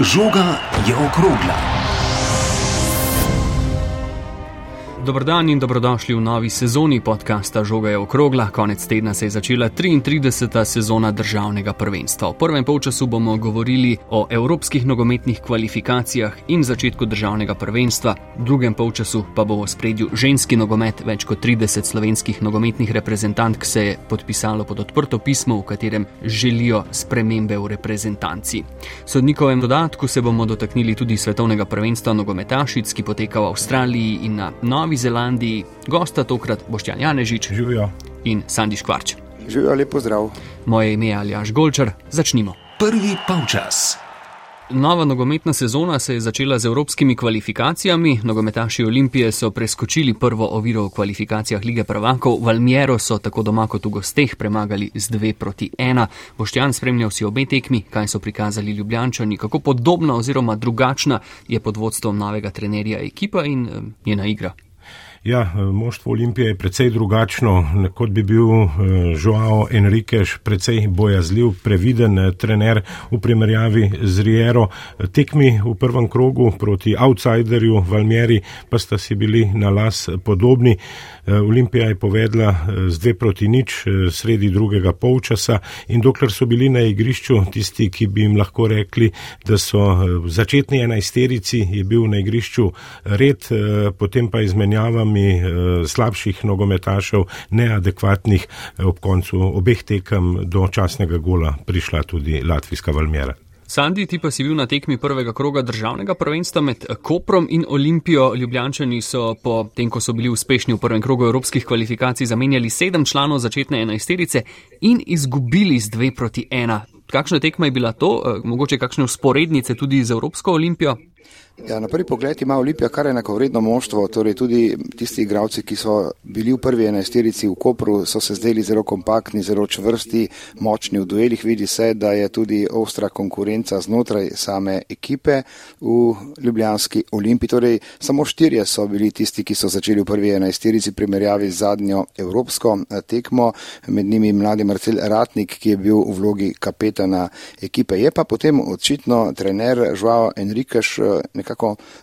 Žoga je okrogla. Dobrodan in dobrodošli v novi sezoni podcasta Žoga je okrogla. Konec tedna se je začela 33. sezona državnega prvenstva. V prvem polčasu bomo govorili o evropskih nogometnih kvalifikacijah in začetku državnega prvenstva, v drugem polčasu pa bo v spredju ženski nogomet. Več kot 30 slovenskih nogometnih reprezentantk se je podpisalo pod odprto pismo, v katerem želijo spremembe v reprezentanci. Sodnikovem dodatku se bomo dotaknili tudi svetovnega prvenstva nogometašic, ki poteka v Avstraliji in na Novi Zelandiji, gosta tokrat Boštjan Janežič Živijo. in Sandi Škvarč. Živijo, lepo zdrav. Moje ime je Aljaš Golčar, začnimo. Prvi polčas. Nova nogometna sezona se je začela z evropskimi kvalifikacijami. Nogometaši Olimpije so preskočili prvo oviro v kvalifikacijah lige prvakov, Valmiero so tako doma kot v gosteh premagali z 2 proti 1. Boštjan spremljal si obe tekmi, kaj so prikazali Ljubljančani, kako podobna oziroma drugačna je pod vodstvom novega trenerja ekipa in eh, njena igra. Ja, moštvo Olimpije je precej drugačno, kot bi bil Joao Enriquez, precej bojazljiv, previden eh, trener v primerjavi z Riero. Tekmi v prvem krogu proti outsiderju Valmieri pa sta si bili na las podobni. Eh, Olimpija je povedla eh, z dve proti nič sredi drugega polčasa in dokler so bili na igrišču tisti, ki bi jim lahko rekli, da so začetni enajsterici, je bil na igrišču red, potem pa izmenjavami slabših nogometašev, neadekvatnih ob koncu obeh tekem do časnega gola prišla tudi latvijska Valmjera. Sandi, ti pa si bil na tekmi prvega kroga državnega prvenstva med Koprom in Olimpijo. Ljubljančani so po tem, ko so bili uspešni v prvem krogu evropskih kvalifikacij, zamenjali sedem članov začetne enajsterice in izgubili z dve proti ena. Kakšna tekma je bila to, mogoče kakšne usporednice tudi z Evropsko olimpijo? Ja, na prvi pogled ima Olimpija kar enako vredno moštvo, torej tudi tisti igravci, ki so bili v prvi enajsterici v Kopru, so se zdeli zelo kompaktni, zelo čvrsti, močni v duelih. Vidi se, da je tudi ostra konkurenca znotraj same ekipe v Ljubljanski olimpiji. Torej, samo štirje so bili tisti, ki so začeli v prvi enajsterici primerjavi z zadnjo evropsko eh, tekmo, med njimi mladi Marcel Ratnik, ki je bil v vlogi kapetana ekipe. Je pa potem očitno trener Žuao Enriquez nekako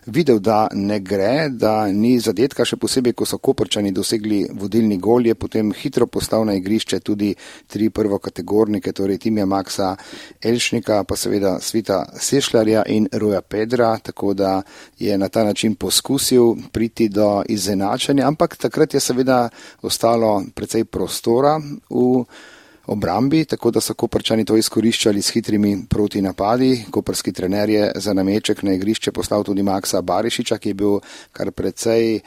videl, da ne gre, da ni zadetka, še posebej, ko so koprčani dosegli vodilni gol, je potem hitro postal na igrišče tudi tri prvokategornike, torej Timija Maksa Elšnika, pa seveda Svita Sešljarja in Roja Pedra, tako da je na ta način poskusil priti do izenačanja, ampak takrat je seveda ostalo precej prostora v obrambi, tako da so koprčani to izkoriščali s hitrimi proti napadi. Koprski trener je za nameček na igrišče poslal tudi Maksa Barišiča, ki je bil kar precej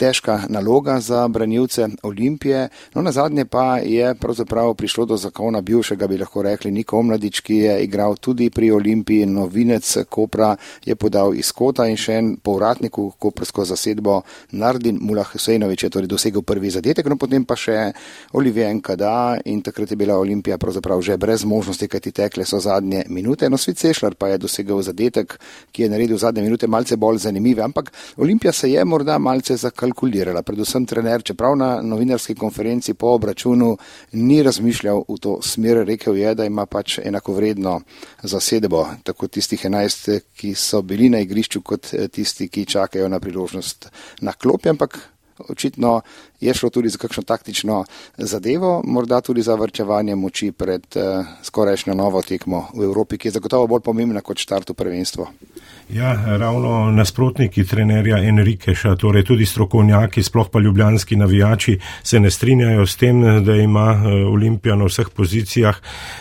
težka naloga za branilce Olimpije. No, na zadnje pa je pravzaprav prišlo do zakona bivšega, bi lahko rekli, Niko Omladič, ki je igral tudi pri Olimpiji, novinec Kopra je podal iz kota in še en povratnik v koprsko zasedbo Nardin Mulah Husejnovič je torej dosegel prvi zadetek, no potem pa še Olivier Nkada in takrat je bila Olimpija pravzaprav že brez možnosti, kaj ti tekle so zadnje minute. No, Svit Sešlar pa je dosegel zadetek, ki je naredil zadnje minute malce bolj zanimive, ampak Olimpija se je morda malce zakalkulirala kalkulirala, predvsem trener, čeprav na novinarski konferenci po obračunu ni razmišljal v to smer, rekel je, da ima pač enakovredno zasedbo, tako tistih enajst, ki so bili na igrišču, kot tisti, ki čakajo na priložnost na klopi, ampak očitno je šlo tudi za kakšno taktično zadevo, morda tudi za vrčevanje moči pred uh, skorajšnjo novo tekmo v Evropi, ki je zagotovo bolj pomembna kot štartu prvenstvo. Ja, ravno nasprotniki trenerja Enrikeša, torej tudi strokovnjaki, sploh pa ljubljanski navijači, se ne strinjajo s tem, da ima Olimpija na vseh pozicijah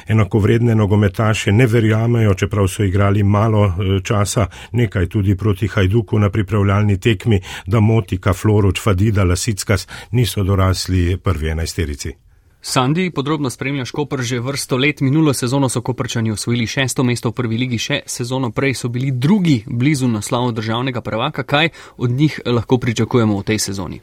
enakovredne nogometaše, ne verjamejo, čeprav so igrali malo časa, nekaj tudi proti Hajduku na pripravljalni tekmi, da Motika, Floruč, Fadida, Lasickas niso dorasli prvi enajsterici. Sandi, podrobno spremljaš Koper že vrsto let. Minulo sezono so Koprčani osvojili šesto mesto v prvi ligi, še sezono prej so bili drugi blizu naslovu državnega prvaka. Kaj od njih lahko pričakujemo v tej sezoni?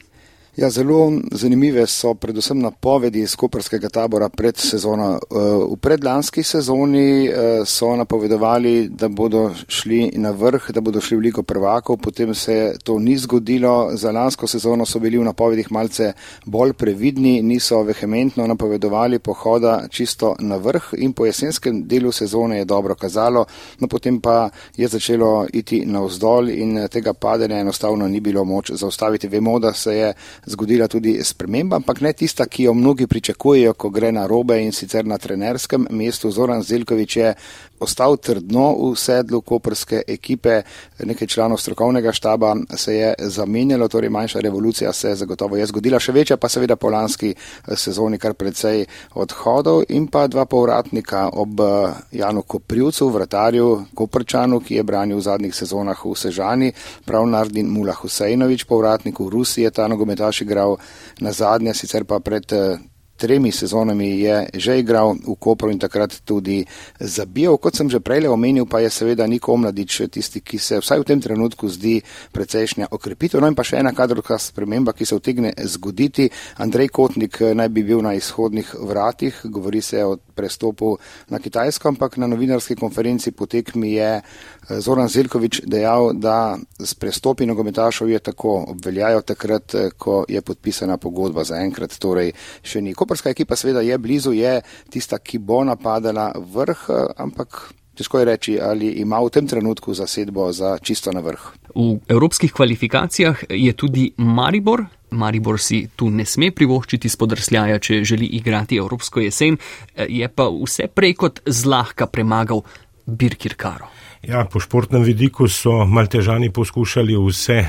Ja, zelo zanimive so predvsem napovedi iz koperskega tabora pred sezono. Eh, v predlanski sezoni eh, so napovedovali, da bodo šli na vrh, da bodo šli v ligo prvakov, potem se to ni zgodilo. Za lansko sezono so bili v napovedih malce bolj previdni, niso vehementno napovedovali pohoda čisto na vrh in po jesenskem delu sezone je dobro kazalo, no potem pa je začelo iti navzdol in tega padanja enostavno ni bilo moč zaustaviti. Vemo, da se je zgodila tudi sprememba, ampak ne tista, ki jo mnogi pričakujejo, ko gre na robe in sicer na trenerskem mestu. Zoran Zelkovič je ostal trdno v sedlu koperske ekipe, nekaj članov strokovnega štaba se je zamenjalo, torej manjša revolucija se zagotovo je zgodila, še večja pa seveda po lanski eh, sezoni kar precej odhodov in pa dva povratnika ob eh, Janu Koprivcu, vratarju Koprčanu, ki je branil v zadnjih sezonah v Sežani, prav Nardin Mula Husejnovič, povratnik v Rusiji je ta nogometaš igral na zadnje, sicer pa pred eh, tremi sezonami je že igral v Kopru in takrat tudi zabijal. Kot sem že prej omenil, pa je seveda Niko Omladič tisti, ki se vsaj v tem trenutku zdi precejšnja okrepitev. No in pa še ena kadrovska sprememba, ki se vtegne zgoditi. Andrej Kotnik naj bi bil na izhodnih vratih, govori se o prestopu na Kitajsko, ampak na novinarski konferenci potekmi je eh, Zoran Zelkovič dejal, da s prestopi nogometašov je tako obveljajo takrat, eh, ko je podpisana pogodba za enkrat, torej še ni. Koperska ekipa seveda je blizu, je tista, ki bo napadala vrh, eh, ampak. Težko je reči, ali ima v tem trenutku zasedbo za čisto na vrh. V evropskih kvalifikacijah je tudi Maribor, Maribor si tu ne sme privoščiti spodrsljaja, če želi igrati Evropsko jesen, je pa vse prej kot zlahka premagal Birkirkaro. Ja, po športnem vidiku so maltežani poskušali vse, eh,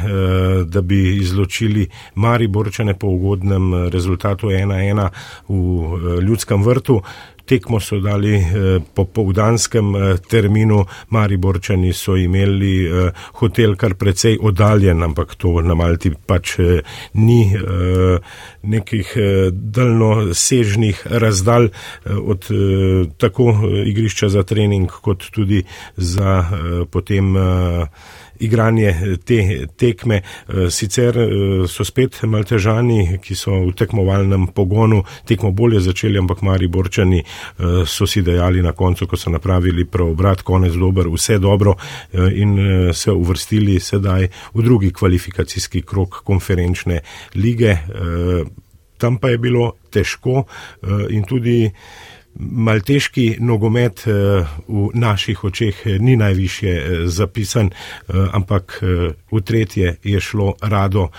da bi izločili Mariborčane po ugodnem rezultatu 1-1 v eh, ljudskem vrtu tekmo so dali eh, po povdanskem eh, terminu, Mariborčani so imeli eh, hotel kar precej oddaljen, ampak to na Malti pač ni nekih daljnosežnih razdalj od tako igrišča za trening kot tudi za potem igranje eh, te tekme. Eh, sicer eh, so spet maltežani, ki so v tekmovalnem pogonu tekmo bolje začeli, ampak mari borčani so si dejali na koncu, ko so napravili preobrat, konec dober, vse dobro in se uvrstili sedaj v drugi kvalifikacijski krok konferenčne lige. Tam pa je bilo težko in tudi malteški nogomet eh, v naših očeh eh, ni najviše eh, zapisan, ampak v tretje je šlo rado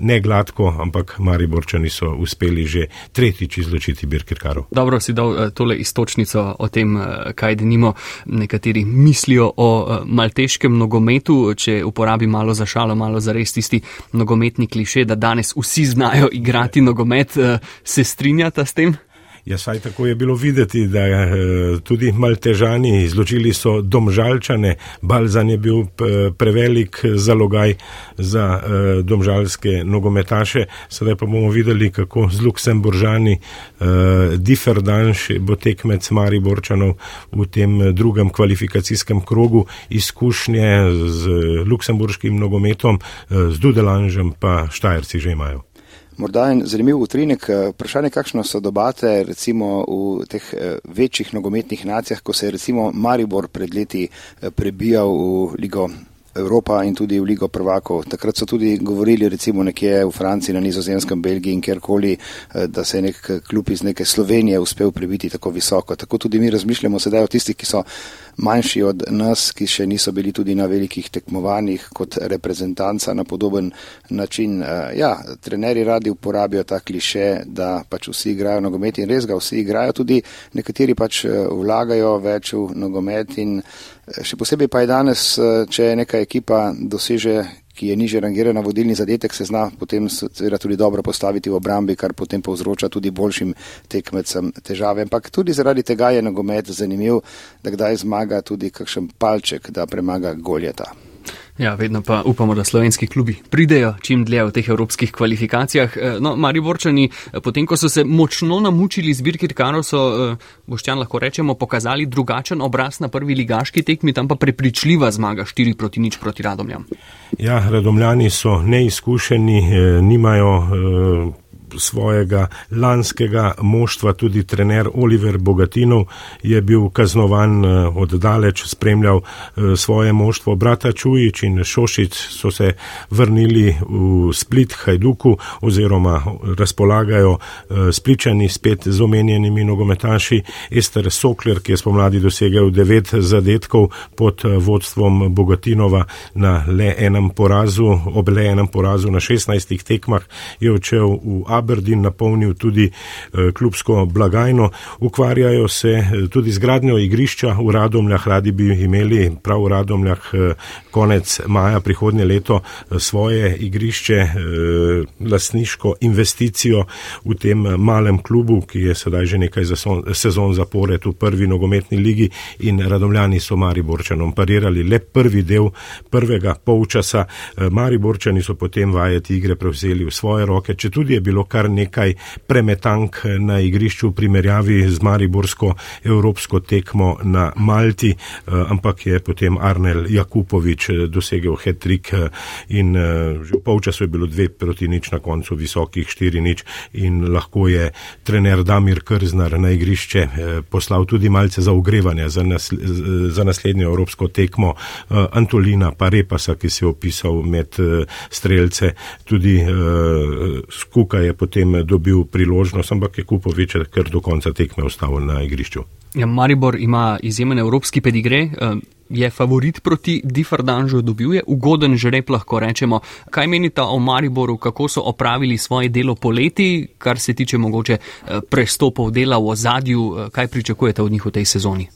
ne gladko, ampak Mariborčani so uspeli že tretjič izločiti Birkirkaro. Dobro si dal tole istočnico o tem, kaj denimo nekateri mislijo o malteškem nogometu, če uporabi malo za šalo, malo za res tisti nogometni kliše, da danes vsi znajo igrati nogomet, se strinjata s tem? Ja, saj tako je bilo videti, da eh, tudi maltežani izločili so domžalčane, Balzan je bil prevelik zalogaj za eh, domžalske nogometaše. Sedaj pa bomo videli, kako z Luksemburžani eh, Differdanš bo tekmec Mariborčanov v tem drugem kvalifikacijskem krogu izkušnje z luksemburškim nogometom, z Dudelanžem pa Štajerci že imajo. Morda en zanimiv utrinek, eh, vprašanje, kakšno so dobate recimo v teh eh, večjih nogometnih nacijah, ko se je recimo Maribor pred leti eh, prebijal v Ligo Evropa in tudi v Ligo prvakov. Takrat so tudi govorili recimo nekje v Franciji, na nizozemskem, Belgiji in kjerkoli, da se je nek klub iz neke Slovenije uspel prebiti tako visoko. Tako tudi mi razmišljamo sedaj o tistih, ki so manjši od nas, ki še niso bili tudi na velikih tekmovanjih kot reprezentanca na podoben način. Eh, ja, trenerji radi uporabijo ta kliše, da pač vsi igrajo nogomet in res ga vsi igrajo, tudi nekateri pač eh, vlagajo več v nogomet in eh, še posebej pa je danes, če neka ekipa doseže ki je niže rangirana vodilni zadetek, se zna potem tudi dobro postaviti v obrambi, kar potem povzroča tudi boljšim tekmecem težave. Ampak tudi zaradi tega je nogomet zanimiv, da kdaj zmaga tudi kakšen palček, da premaga goljeta. Ja, vedno pa upamo, da slovenski klubi pridejo čim dlje v teh evropskih kvalifikacijah. Eh, no, Mari Borčani, eh, potem ko so se močno namučili zbirki Tkano, so, eh, boščan lahko rečemo, pokazali drugačen obraz na prvi ligaški tekmi, tam pa prepričljiva zmaga 4 proti nič proti Radomljam. Ja, Radomljani so neizkušeni, nimajo svojega lanskega moštva, tudi trener Oliver Bogatinov je bil kaznovan eh, oddaleč, spremljal eh, svoje moštvo. Brata Čujič in Šošic so se vrnili v Split Hajduku oziroma razpolagajo eh, spličani spet z omenjenimi nogometaši. Ester Sokler, ki je spomladi dosegel devet zadetkov pod vodstvom Bogatinova na le enem porazu, ob le enem porazu na 16 tekmah, je odšel v Abel. Aberdeen napolnil tudi eh, klubsko blagajno. Ukvarjajo se eh, tudi z gradnjo igrišča v Radomljah, radi bi imeli prav v Radomljah eh, konec maja prihodnje leto svoje igrišče, lasniško investicijo v tem malem klubu, ki je sedaj že nekaj sezon zapored v prvi nogometni ligi in Radomljani so Mariborčanom parirali le prvi del prvega polčasa. Mariborčani so potem vajeti igre prevzeli v svoje roke, če tudi je bilo kar nekaj premetank na igrišču v primerjavi z Mariborsko evropsko tekmo na Malti, eh, ampak je potem Arnel Jakupovič eh, dosegel hetrik eh, in že v polčasu je bilo dve proti nič na koncu visokih štiri nič in lahko je trener Damir Krznar na igrišče poslal tudi malce za ogrevanje za, nasl za naslednjo evropsko tekmo Antolina Parepasa, ki se je opisal med strelce, tudi Skuka je potem potem dobil priložnost, ampak je Kupovič kar do konca tekme ostal na igrišču. Ja, Maribor ima izjemen evropski pedigre, eh, je favorit proti Diffardanžu, dobil je ugoden žreb, lahko rečemo. Kaj menite o Mariboru, kako so opravili svoje delo poleti, kar se tiče mogoče eh, prestopov dela v ozadju, eh, kaj pričakujete od njih v tej sezoni?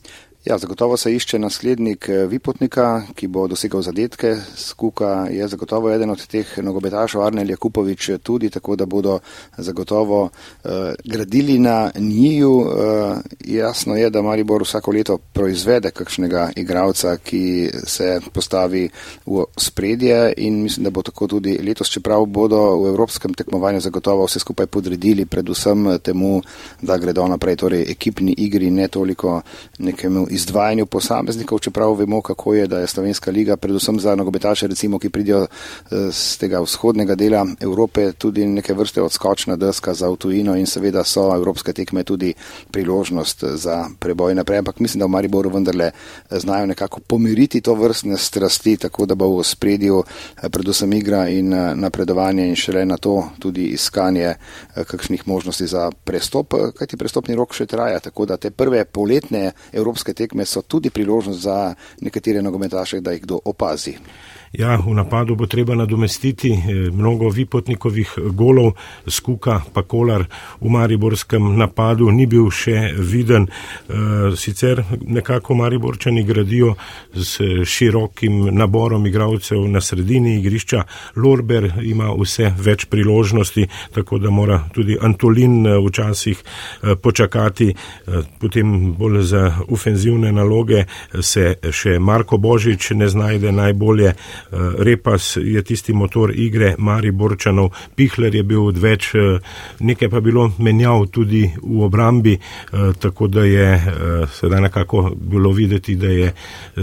Ja, zagotovo se išče naslednik eh, Vipotnika, ki bo dosegal zadetke. Skuka je zagotovo eden od teh nogobetašov, Arnel Jakupovič tudi, tako da bodo zagotovo uh, gradili na njiju. Uh, jasno je, da Maribor vsako leto proizvede kakšnega igralca, ki se postavi v spredje in mislim, da bo tako tudi letos, čeprav bodo v evropskem tekmovanju zagotovo vse skupaj podredili predvsem temu, da gredo naprej, torej ekipni igri, ne toliko nekemu izdvajanju posameznikov, čeprav vemo, kako je, da je Slovenska liga, predvsem za nogobetaše, recimo, ki pridijo z eh, tega vzhodnega dela Evrope, tudi neke vrste odskočna deska za avtojino in seveda so evropske tekme tudi priložnost za preboj naprej. Ampak mislim, da v Mariboru vendarle eh, znajo nekako pomiriti to vrstne strasti, tako da bo v spredju eh, predvsem igra in napredovanje in šele na to tudi iskanje kakšnih možnosti za prestop, kajti prestopni rok še traja, tako da te prve poletne evropske tekme tekme so tudi priložnost za nekatere nogometaše, da jih kdo opazi. Ja, v napadu bo treba nadomestiti eh, mnogo vipotnikovih golov, skuka pa kolar v mariborskem napadu ni bil še viden. Eh, sicer nekako mariborčani gradijo z širokim naborom igralcev na sredini igrišča. Lorber ima vse več priložnosti, tako da mora tudi Antolin eh, včasih počakati. Potem bolj za ofenzivne naloge se še Marko Božič ne znajde najbolje. Eh, Repas je tisti motor igre Mariborčanov, Pihler je bil odveč, eh, nekaj pa bilo menjav tudi v obrambi, eh, tako da je sedaj nekako bilo videti, da je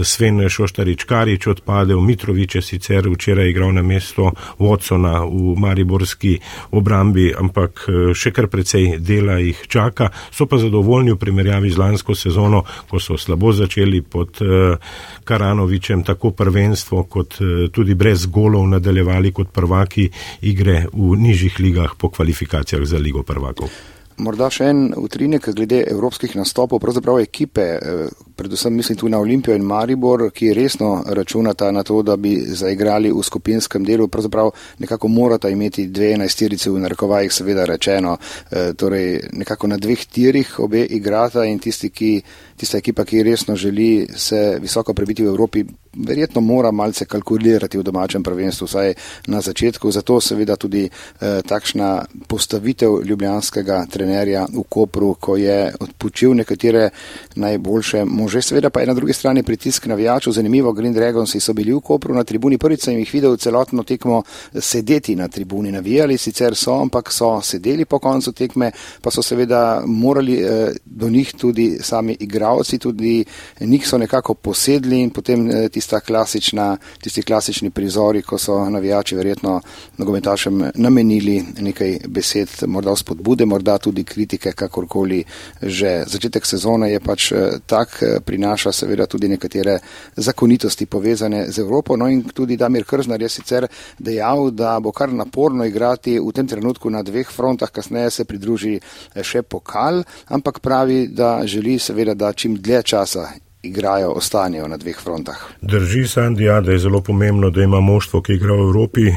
Sven Šoštarič Karič odpadel, Mitrovič je sicer včeraj igral na mesto Watsona v Mariborski obrambi, ampak še kar precej dela jih čaka, so pa zadovoljni v primerjavi z lansko sezono, ko so slabo začeli pod Karanovičem tako prvenstvo kot tudi brez golov nadaljevali kot prvaki igre v nižjih ligah po kvalifikacijah za ligo prvakov. Morda še en utrinek glede evropskih nastopov, pravzaprav ekipe, eh, predvsem mislim tu na Olimpijo in Maribor, ki resno računata na to, da bi zaigrali v skupinskem delu, pravzaprav nekako morata imeti dve enajsterice v narekovajih, seveda rečeno, eh, torej nekako na dveh tirih obe igrata in tisti, ki, tista ekipa, ki resno želi se visoko prebiti v Evropi, verjetno mora malce kalkulirati v domačem prvenstvu, vsaj na začetku. Zato seveda tudi eh, takšna postavitev ljubljanskega trenerja v Kopru, ko je odpočil nekatere najboljše može. Seveda pa je na drugi strani pritisk navijačev. Zanimivo, Green Dragons so bili v Kopru na tribuni. Prvič sem jih videl celotno tekmo sedeti na tribuni. Navijali sicer so, ampak so sedeli po koncu tekme, pa so seveda morali eh, do njih tudi sami igravci, tudi njih so nekako posedli in potem eh, tista klasična, tisti klasični prizori, ko so navijači verjetno nogometašem namenili nekaj besed, morda spodbude, morda tudi kritike, kakorkoli že. Začetek sezone je pač eh, tak, eh, prinaša seveda tudi nekatere zakonitosti povezane z Evropo. No in tudi Damir Krznar je sicer dejal, da bo kar naporno igrati v tem trenutku na dveh frontah, kasneje se pridruži še pokal, ampak pravi, da želi seveda, da čim dlje časa igrajo, ostanejo na dveh frontah. Drži, Sandi, ja, da je zelo pomembno, da ima moštvo, ki igra v Evropi, eh,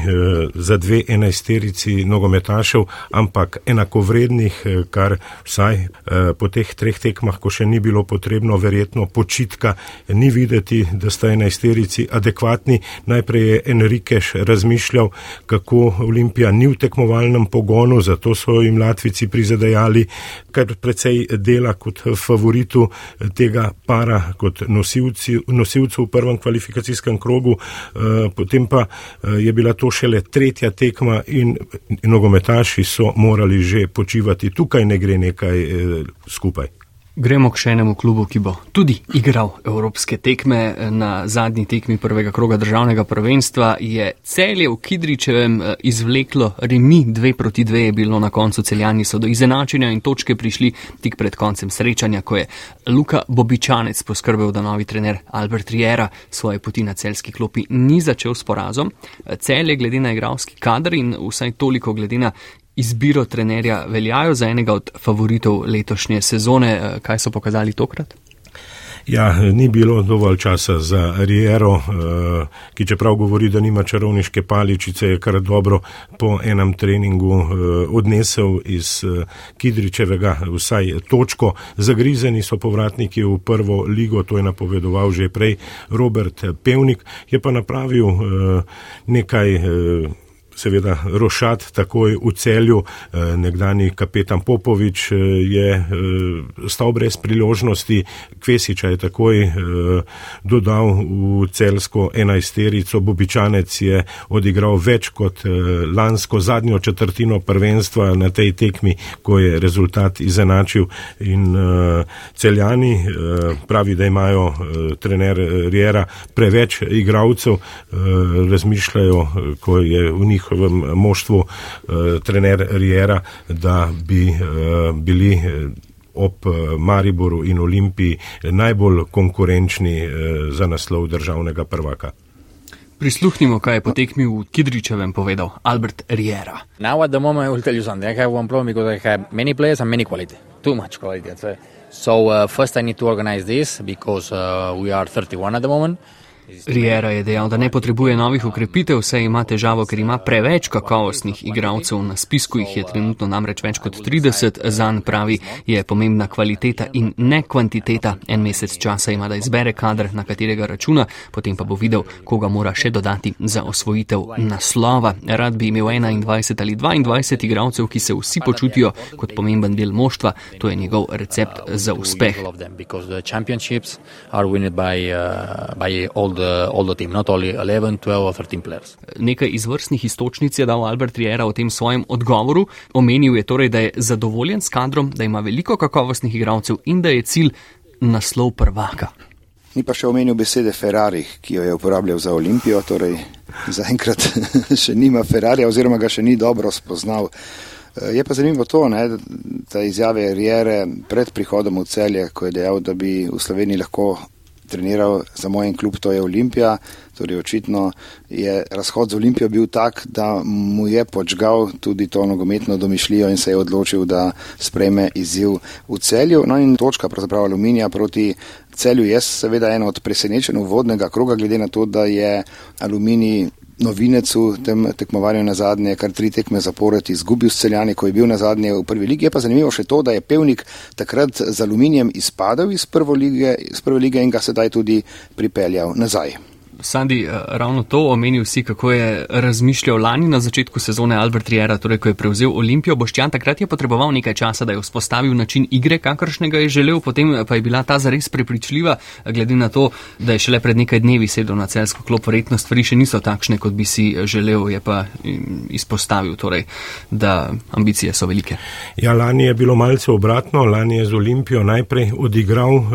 za dve enajsterici nogometašev, ampak enakovrednih, eh, kar vsaj eh, po teh treh tekmah, ko še ni bilo potrebno, verjetno počitka, ni videti, da sta enajsterici adekvatni. Najprej je Enrikeš razmišljal, kako Olimpija ni v tekmovalnem pogonu, zato so jim Latvici prizadejali, kar precej dela kot favoritu tega para kot nosilci, nosilcev v prvem kvalifikacijskem krogu, eh, potem pa eh, je bila to šele tretja tekma in nogometaši so morali že počivati. Tukaj ne gre nekaj eh, skupaj. Gremo k še enemu klubu, ki bo tudi igral evropske tekme. Na zadnji tekmi prvega kroga državnega prvenstva je celje v Kidričevem eh, izvleklo remi 2 proti 2, je bilo na koncu celjani so do izenačenja in točke prišli tik pred koncem srečanja, ko je Luka Bobičanec poskrbel, da novi trener Albert Riera svoje poti na celski klopi ni začel s porazom. Celje glede na igralski kader in vsaj toliko glede na izbiro trenerja veljajo za enega od favoritov letošnje sezone. Eh, kaj so pokazali tokrat? Ja, ni bilo dovolj časa za Riero, eh, ki čeprav govori, da nima čarovniške paličice, je kar dobro po enem treningu eh, odnesel iz Kidričevega vsaj točko. Zagrizeni so povratniki v prvo ligo, to je napovedoval že prej Robert Pevnik, je pa napravil nekaj seveda Rošat takoj v celju, eh, nekdani kapetan Popovič eh, je eh, stal brez priložnosti, Kvesiča je takoj dodal v celsko enajsterico, Bobičanec je odigral več kot lansko zadnjo četrtino prvenstva na tej tekmi, ko je rezultat izenačil. In celjani pravi, da imajo trener Riera preveč igralcev, razmišljajo, ko je v njih njihovem moštvu eh, trener Riera, da bi eh, bili eh, ob Mariboru in Olimpiji najbolj konkurenčni za naslov državnega prvaka. Prisluhnimo, kaj je po tekmi v Kidričevem povedal Albert Riera. Now at the moment I will tell you something. I have one problem because I have many players and many quality. Too much quality. So uh, first I need to organize this because uh, we are 31 at the moment. Riera je dejal, da ne potrebuje novih ukrepitev, saj ima težavo, ker ima preveč kakovostnih igralcev. Na spisku jih je trenutno namreč več kot 30, zanj pravi, je pomembna kvaliteta in ne kvantiteta. En mesec časa ima, da izbere kader, na katerega računa, potem pa bo videl, koga mora še dodati za osvojitev naslova. Rad bi imel 21 ali 22 igralcev, ki se vsi počutijo kot pomemben del moštva, to je njegov recept za uspeh the, all the team, not only 11, 12 or 13 players. Nekaj izvrstnih istočnic je dal Albert Riera v tem svojem odgovoru. Omenil je torej, da je zadovoljen s kadrom, da ima veliko kakovostnih igralcev in da je cilj naslov prvaka. Ni pa še omenil besede Ferrari, ki jo je uporabljal za Olimpijo, torej zaenkrat še nima Ferrari oziroma ga še ni dobro spoznal. Je pa zanimivo to, ne, da izjave Riere pred prihodom v celje, ko je dejal, da bi v Sloveniji lahko treniral za moj klub, to je Olimpija. Torej, očitno je razhod z Olimpijo bil tak, da mu je počgal tudi to nogometno domišljijo in se je odločil, da spreme izziv v celju. No in točka pravzaprav aluminija proti celju je seveda eno od presenečenj uvodnega kroga, glede na to, da je aluminij novinec v tem tekmovanju na zadnje, kar tri tekme zapored izgubil s celjani, ko je bil na zadnje v prvi ligi. Je pa zanimivo še to, da je pevnik takrat z aluminijem izpadel iz prve lige, iz prve lige in ga sedaj tudi pripeljal nazaj. Sandi, ravno to omenil si, kako je razmišljal lani na začetku sezone Albert Riera, torej ko je prevzel Olimpijo. Boštjan takrat je potreboval nekaj časa, da je vzpostavil način igre, kakršnega je želel, potem pa je bila ta zares prepričljiva, glede na to, da je šele pred nekaj dnevi sedel na celsko klop. Verjetno stvari še niso takšne, kot bi si želel, je pa izpostavil, torej, da ambicije so velike. Ja, lani je bilo malce obratno. Lani je z Olimpijo najprej odigral uh,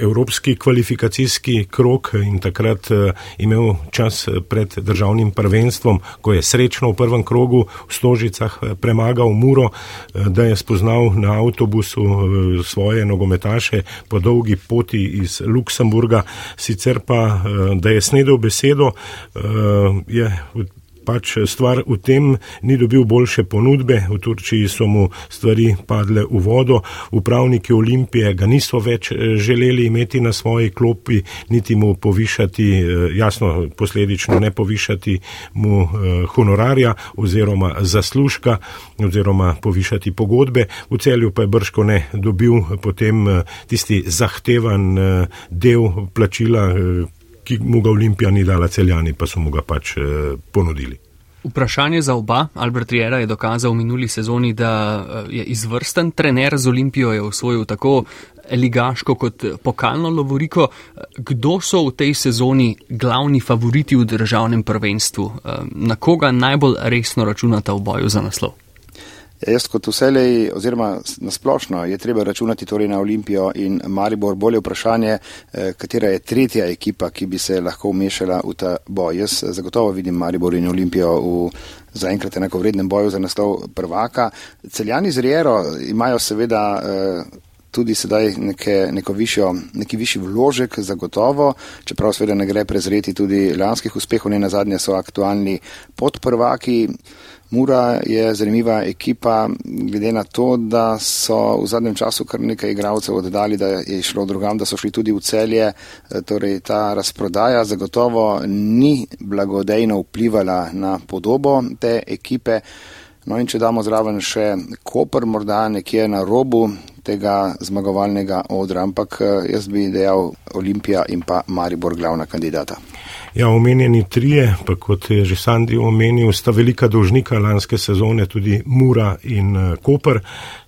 evropski kvalifikacijski krok in takrat uh, imel čas pred državnim prvenstvom, ko je srečno v prvem krogu v Stožicah premagal Muro, da je spoznal na avtobusu svoje nogometaše po dolgi poti iz Luksemburga. Sicer pa, da je snedel besedo, je pač stvar v tem, ni dobil boljše ponudbe, v Turčiji so mu stvari padle v vodo, upravniki Olimpije ga niso več eh, želeli imeti na svoji klopi, niti mu povišati, eh, jasno, posledično ne povišati mu eh, honorarja oziroma zaslužka oziroma povišati pogodbe. V celju pa je brško ne dobil potem tisti zahtevan del plačila, ki mu ga Olimpija ni dala celjani, pa so mu ga pač eh, ponudili. Vprašanje za oba. Albert Riera je dokazal v minuli sezoni, da eh, je izvrsten trener z Olimpijo, je osvojil tako ligaško kot pokalno lovoriko. Kdo so v tej sezoni glavni favoriti v državnem prvenstvu? Eh, na koga najbolj resno računate v boju za naslov? Ja, jaz kot vselej, oziroma nasplošno, je treba računati torej na Olimpijo in Maribor. Bolje vprašanje, eh, katera je tretja ekipa, ki bi se lahko umešala v ta boj. Jaz zagotovo vidim Maribor in Olimpijo v zaenkrat enako vrednem boju za naslov prvaka. Celjani z Riero imajo seveda eh, tudi sedaj neke, neko višjo, neki višji vložek zagotovo, čeprav seveda ne gre prezreti tudi lanskih uspehov, ne na zadnje so aktualni podprvaki. Mura je zanimiva ekipa, glede na to, da so v zadnjem času kar nekaj igralcev oddali, da je šlo drugam, da so šli tudi v celje. Torej, ta razprodaja zagotovo ni blagodejno vplivala na podobo te ekipe. No in če damo zraven še Koper, morda nekje na robu tega zmagovalnega odra, ampak jaz bi dejal Olimpija in pa Maribor glavna kandidata. Ja, omenjeni trije, pa kot je že Sandi omenil, sta velika dolžnika lanske sezone, tudi Mura in uh, Koper.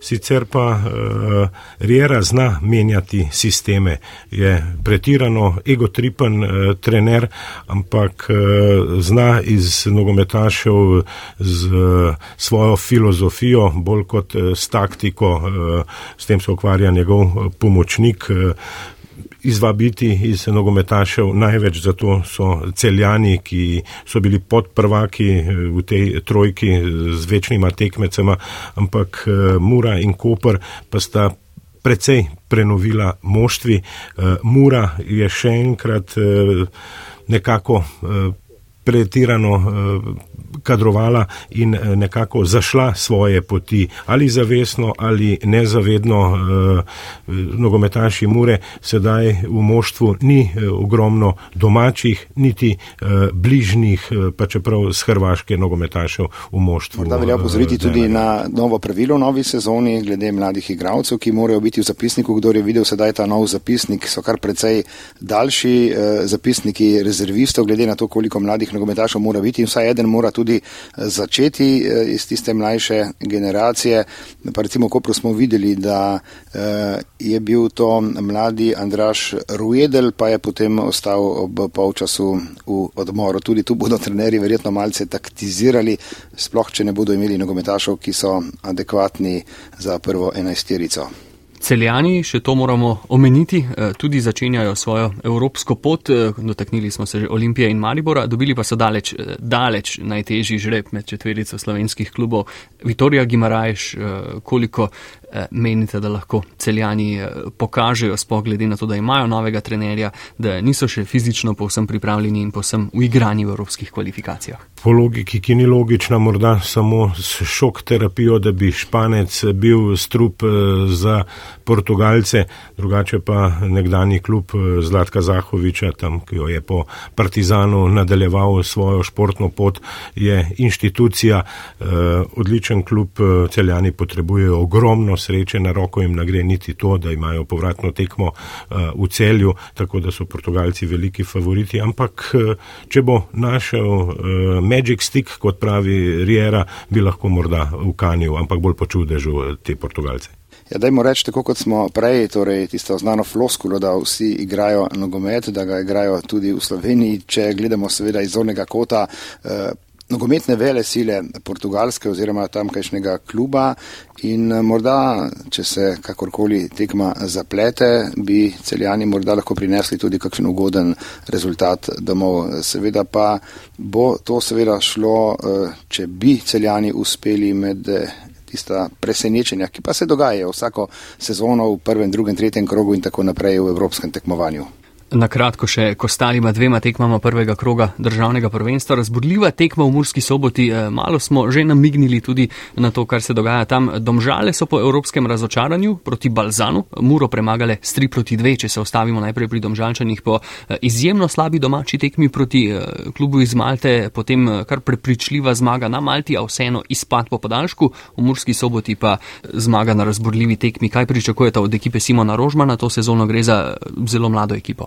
Sicer pa uh, Riera zna menjati sisteme, je pretirano egotripen uh, trener, ampak uh, zna iz nogometašev z uh, svojo filozofijo, bolj kot uh, s taktiko, uh, s tem se ukvarja njegov pomočnik. Uh, izvabiti iz nogometašev. Največ zato so celjani, ki so bili podprvaki eh, v tej trojki z večnima tekmecema, ampak eh, Mura in Koper pa sta precej prenovila moštvi. Eh, Mura je še enkrat nekako pretirano kadrovala in eh, nekako zašla svoje poti, ali zavestno ali nezavedno. Eh, nogometaši Mure sedaj v moštvu ni eh, ogromno domačih, niti bližnjih, pa čeprav z Hrvaške nogometašev v moštvu. Da velja pozoriti tudi na novo pravilo v novi sezoni glede mladih igralcev, ki morajo biti v zapisniku. Kdo je videl sedaj ta nov zapisnik, so kar precej daljši zapisniki rezervistov, glede na to, koliko mladih nogometašev mora biti in vsaj eden mora tudi eh, začeti eh, iz tiste mlajše generacije. Pa recimo, ko smo videli, da eh, je bil to mladi Andraš Ruedel, pa je potem ostal ob polčasu v odmoru. Tudi tu bodo trenerji verjetno malce taktizirali, sploh če ne bodo imeli nogometašov, ki so adekvatni za prvo enajsterico. Celjani, še to moramo omeniti, eh, tudi začenjajo svojo evropsko pot, eh, dotaknili smo se že Olimpije in Maribora, dobili pa so daleč, eh, daleč najtežji žreb med četverico slovenskih klubov. Vitorija Gimarajš, koliko menite, da lahko celjani pokažejo, spogledi na to, da imajo novega trenerja, da niso še fizično povsem pripravljeni in povsem uigrani v evropskih kvalifikacijah? Po logiki, ki ni logična, morda samo s šok terapijo, da bi španec bil strup za Portugalce, drugače pa nekdani klub eh, Zlatka Zahoviča, tam, ki jo je po Partizanu nadaljeval svojo športno pot, je inštitucija, eh, odličen klub, eh, celjani potrebujejo ogromno sreče, na roko jim nagre niti to, da imajo povratno tekmo v celju, tako da so Portugalci veliki favoriti, ampak če bo našel Magic Stick, kot pravi Riera, bi lahko morda ukanil, ampak bolj počudežil te Portugalce. Ja, dajmo reči, tako kot smo prej, torej tisto znano floskulo, da vsi igrajo nogomet, da ga igrajo tudi v Sloveniji, če gledamo seveda iz zornega kota. Eh, Nogometne vele sile portugalske oziroma tamkajšnjega kluba in eh, morda, če se kakorkoli tekma zaplete, bi celjani morda lahko prinesli tudi kakšen ugoden rezultat domov. Seveda pa bo to seveda šlo, eh, če bi celjani uspeli med tista presenečenja, ki pa se dogajajo vsako sezono v prvem, drugem, tretjem krogu in tako naprej v evropskem tekmovanju. Na kratko še, ko stalima dvema tekmama prvega kroga državnega prvenstva, razburljiva tekma v Murski soboti, eh, malo smo že namignili tudi na to, kar se dogaja tam. Domžale so po evropskem razočaranju proti Balzanu Muro premagale s 3 proti 2, če se ostavimo najprej pri Domžalčanih po eh, izjemno slabi domači tekmi proti eh, klubu iz Malte, potem kar prepričljiva zmaga na Malti, a vseeno izpad po podaljšku, v Murski soboti pa zmaga na razburljivi tekmi. Kaj pričakujete od ekipe Simona Rožmana? To sezono gre za zelo mlado ekipo.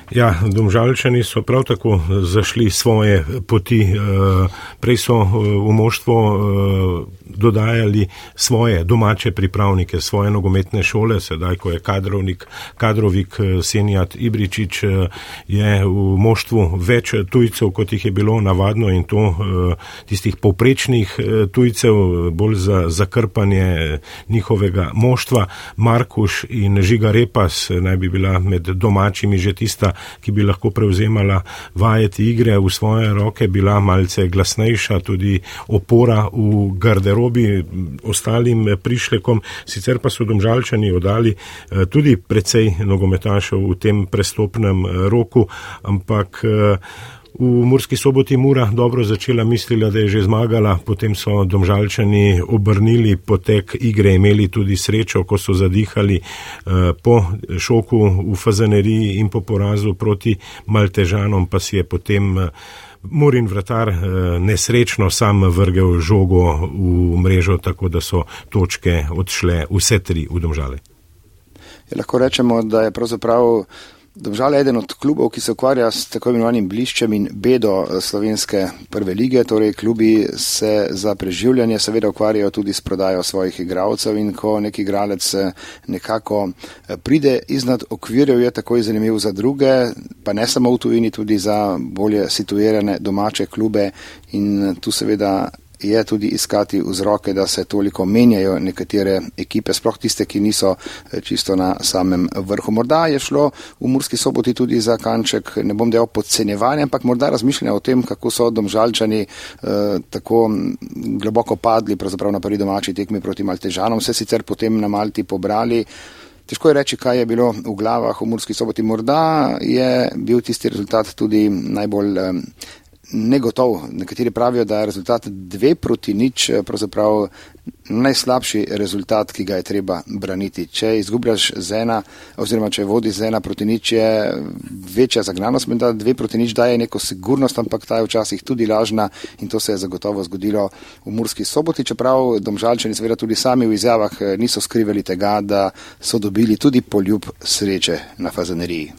Ja, domžalčani so prav tako zašli svoje poti. Eh, prej so eh, v moštvo eh, dodajali svoje domače pripravnike, svoje nogometne šole, sedaj, ko je kadrovnik, kadrovik Senjat Ibričič, je v moštvu več tujcev, kot jih je bilo navadno in to tistih poprečnih tujcev, bolj za zakrpanje njihovega moštva. Markuš in Žiga Repas naj bi bila med domačimi že tista, ki bi lahko prevzemala vajeti igre v svoje roke, bila malce glasnejša, tudi opora v garderobi ostalim prišlekom. Sicer pa so domžalčani oddali eh, tudi precej nogometašev v tem prestopnem eh, roku, ampak eh, V Murski soboti Mura dobro začela, mislila, da je že zmagala, potem so domžalčani obrnili potek igre, imeli tudi srečo, ko so zadihali eh, po šoku v fazaneriji in po porazu proti Maltežanom, pa si je potem eh, Murin vratar eh, nesrečno sam vrgel žogo v mrežo, tako da so točke odšle vse tri v domžale. Je, lahko rečemo, da je pravzaprav. Domžal je eden od klubov, ki se ukvarja s tako imenovanim bliščem in bedo eh, slovenske prve lige, torej klubi se za preživljanje seveda ukvarjajo tudi s prodajo svojih igralcev in ko nek igralec eh, nekako eh, pride iznad okvirjev, je takoj zanimiv za druge, pa ne samo v tujini, tudi za bolje situirane domače klube. In tu seveda je tudi iskati vzroke, da se toliko menjajo nekatere ekipe, sploh tiste, ki niso eh, čisto na samem vrhu. Morda je šlo v Murski soboti tudi za kanček, ne bom dejal podcenjevanja, ampak morda razmišljanja o tem, kako so domžalčani eh, tako globoko padli na prvi domači tekmi proti Maltežanom, vse sicer potem na Malti pobrali. Težko je reči, kaj je bilo v glavah v Murski soboti. Morda je bil tisti rezultat tudi najbolj eh, negotov. Nekateri pravijo, da je rezultat dve proti nič eh, pravzaprav najslabši rezultat, ki ga je treba braniti. Če izgubljaš z ena, oziroma če vodi z ena proti nič, je večja zagnanost, da dve proti nič daje neko sigurnost, ampak ta je včasih tudi lažna in to se je zagotovo zgodilo v Murski soboti, čeprav domžalčani seveda tudi sami v izjavah eh, niso skrivali tega, da so dobili tudi poljub sreče na fazaneriji.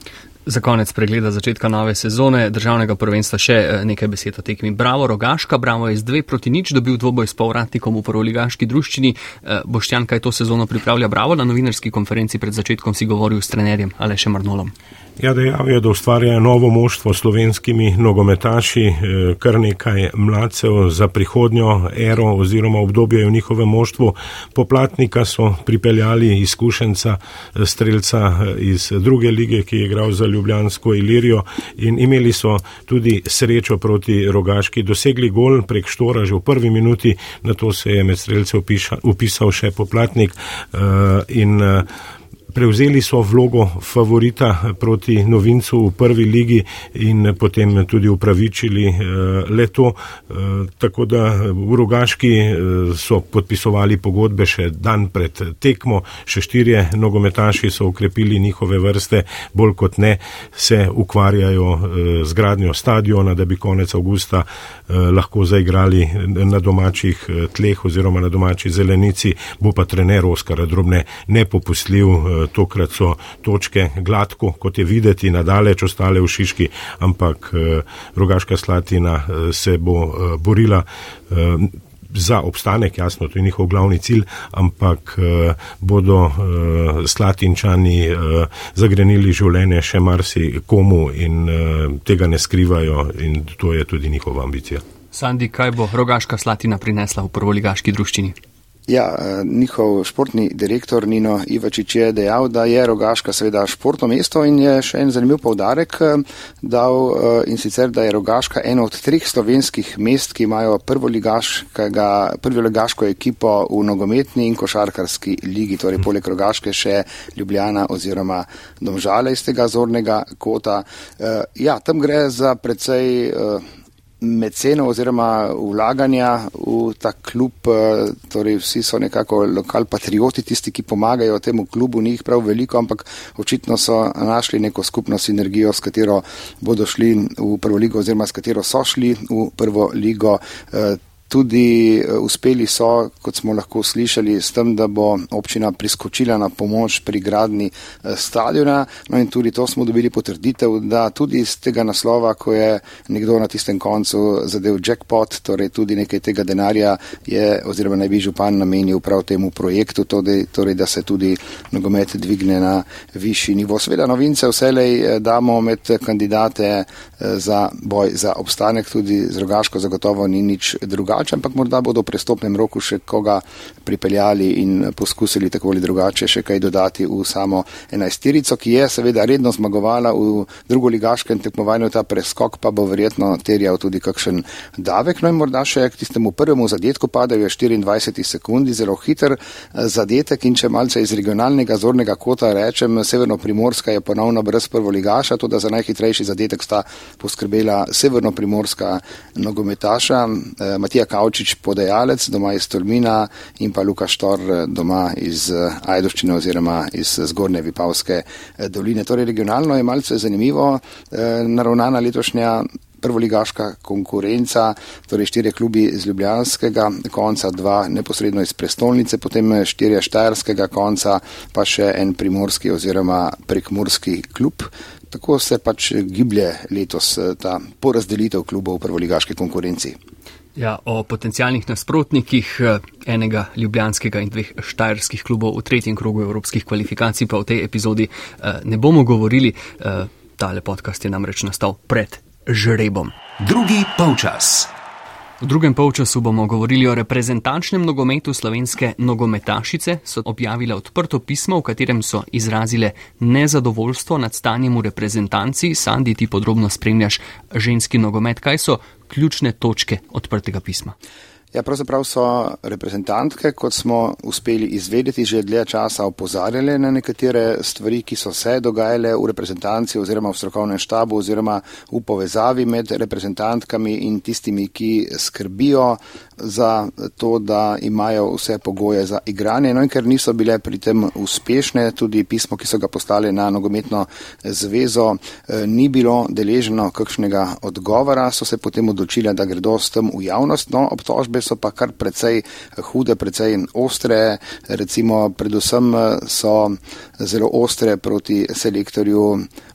Za konec pregleda začetka nove sezone državnega prvenstva še eh, nekaj besed o tekmi. Bravo, Rogaška, Bravo je z dve proti nič dobil dvoboj s povratnikom v prvoligaški druščini. Eh, Boštjan, kaj to sezono pripravlja Bravo na novinarski konferenci pred začetkom si govoril s trenerjem Alešem Arnolom. Ja, dejal je, da ustvarjajo novo moštvo s slovenskimi nogometaši, eh, kar nekaj mladcev za prihodnjo ero oziroma obdobje v njihovem moštvu. Poplatnika so pripeljali izkušenca eh, strelca eh, iz druge lige, ki je igral za Ljubljansko Ilirijo in imeli so tudi srečo proti rogaški. Dosegli gol prek Štora že v prvi minuti, na to se je med strelce upisal še poplatnik in prevzeli so vlogo favorita proti novincu v prvi ligi in potem tudi upravičili le to. Tako da v Rogaški so podpisovali pogodbe še dan pred tekmo, še štirje nogometaši so ukrepili njihove vrste, bolj kot ne se ukvarjajo z gradnjo stadiona, da bi konec avgusta lahko zaigrali na domačih tleh oziroma na domači zelenici, bo pa trener Oskar Drobne nepopustljiv, tokrat so točke gladko, kot je videti, nadaleč ostale v Šiški, ampak Rogaška Slatina se bo borila za obstanek, jasno, to je njihov glavni cilj, ampak uh, bodo uh, slatinčani uh, zagrenili življenje še marsi komu in uh, tega ne skrivajo in to je tudi njihova ambicija. Sandi, kaj bo rogaška slatina prinesla v prvoligaški druščini? Ja, eh, njihov športni direktor Nino Ivačič je dejal, da je Rogaška seveda športno mesto in je še en zanimiv povdarek eh, dal eh, in sicer, da je Rogaška eno od treh slovenskih mest, ki imajo prvoligaško ekipo v nogometni in košarkarski ligi, torej poleg Rogaške še Ljubljana oziroma Domžale iz tega zornega kota. Ja, tam gre za precej meceno oziroma vlaganja v ta klub, eh, torej vsi so nekako lokal patrioti, tisti, ki pomagajo temu klubu, ni jih prav veliko, ampak očitno so našli neko skupno sinergijo, s katero bodo šli v prvo ligo oziroma s katero so šli v prvo ligo. Tudi eh, uspeli so, kot smo lahko slišali, s tem, da bo občina priskočila na pomoč pri gradni eh, stadiona. No in tudi to smo dobili potrditev, da tudi iz tega naslova, ko je nekdo na tistem koncu zadev jackpot, torej tudi nekaj tega denarja je oziroma naj bi župan namenil prav temu projektu, torej, torej da se tudi nogomet dvigne na višji nivo. Sveda novince vselej eh, damo med kandidate za boj za obstanek, tudi z rogaško zagotovo ni nič drugače drugače, ampak morda bodo v prestopnem roku še koga pripeljali in poskusili tako ali drugače še kaj dodati v samo enajsterico, ki je seveda redno zmagovala v drugoligaškem tekmovanju, ta preskok pa bo verjetno terjal tudi kakšen davek. No in morda še k tistemu prvemu zadetku padajo 24 sekundi, zelo hiter eh, zadetek in če malce iz regionalnega zornega kota rečem, severno-primorska je ponovno brez prvoligaša, to da za najhitrejši zadetek sta poskrbela severno-primorska nogometaša eh, Matija Kavčič podajalec doma iz Tolmina in pa Luka Štor eh, doma iz eh, Ajdoščine oziroma iz eh, Zgornje Vipavske doline. Torej regionalno je malce zanimivo naravnana letošnja prvoligaška konkurenca, torej štirje klubi iz Ljubljanskega konca, dva neposredno iz prestolnice, potem štirje štajerskega konca, pa še en primorski oziroma prekmorski klub. Tako se pač giblje letos ta porazdelitev klubov v prvoligaški konkurenci. Ja, o potencijalnih nasprotnikih eh, enega ljubljanskega in dveh štajerskih klubov v tretjem krogu evropskih kvalifikacij pa v tej epizodi eh, ne bomo govorili. Eh, tale podcast je namreč nastal pred žrebom. Drugi polčas. V drugem polčasu bomo govorili o reprezentančnem nogometu slovenske nogometašice. So objavile odprto pismo, v katerem so izrazile nezadovoljstvo nad stanjem v reprezentanci. Sandi, ti podrobno spremljaš ženski nogomet. Kaj so ključne točke odprtega pisma? Ja, pravzaprav so reprezentantke, kot smo uspeli izvedeti, že dlje časa opozarjale na nekatere stvari, ki so se dogajale v reprezentanci oziroma v strokovnem štabu oziroma v povezavi med reprezentantkami in tistimi, ki skrbijo za to, da imajo vse pogoje za igranje. No in ker niso bile pri tem uspešne, tudi pismo, ki so ga postali na nogometno zvezo, eh, ni bilo deleženo kakšnega odgovora, so se potem odločile, da gredo s tem v javnost. No, obtožbe so pa kar precej hude, precej ostre. Recimo, predvsem so zelo ostre proti selektorju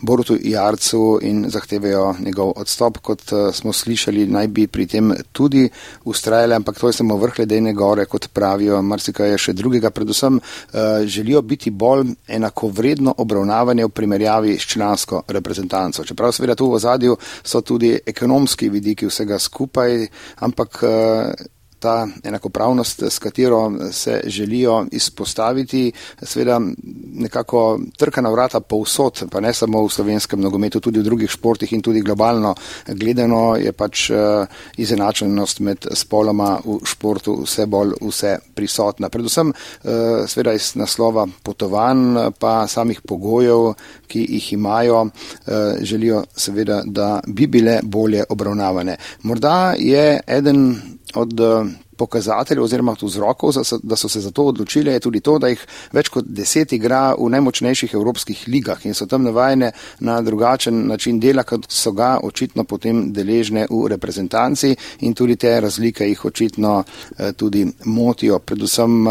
Borutu Jarcu in zahtevajo njegov odstop, kot smo slišali, naj bi pri tem tudi ustrajali, ampak to je samo vrh ledene gore, kot pravijo, marsikaj je še drugega. Predvsem želijo biti bolj enakovredno obravnavanje v primerjavi s člansko reprezentanco. Čeprav seveda tu v zadju so tudi ekonomski vidiki vsega skupaj, ampak ta enakopravnost, s katero se želijo izpostaviti, seveda nekako trka na vrata povsod, pa ne samo v slovenskem nogometu, tudi v drugih športih in tudi globalno gledano je pač eh, izenačenost med spoloma v športu vse bolj vse prisotna. Predvsem eh, seveda iz naslova potovanj pa samih pogojev, ki jih imajo, eh, želijo seveda, da bi bile bolje obravnavane. Morda je eden od eh, pokazateljev oziroma vzrokov, da so se za to odločili, je tudi to, da jih več kot deset igra v najmočnejših evropskih ligah in so tam navajene na drugačen način dela, kot so ga očitno potem deležne v reprezentanci in tudi te razlike jih očitno eh, tudi motijo. Predvsem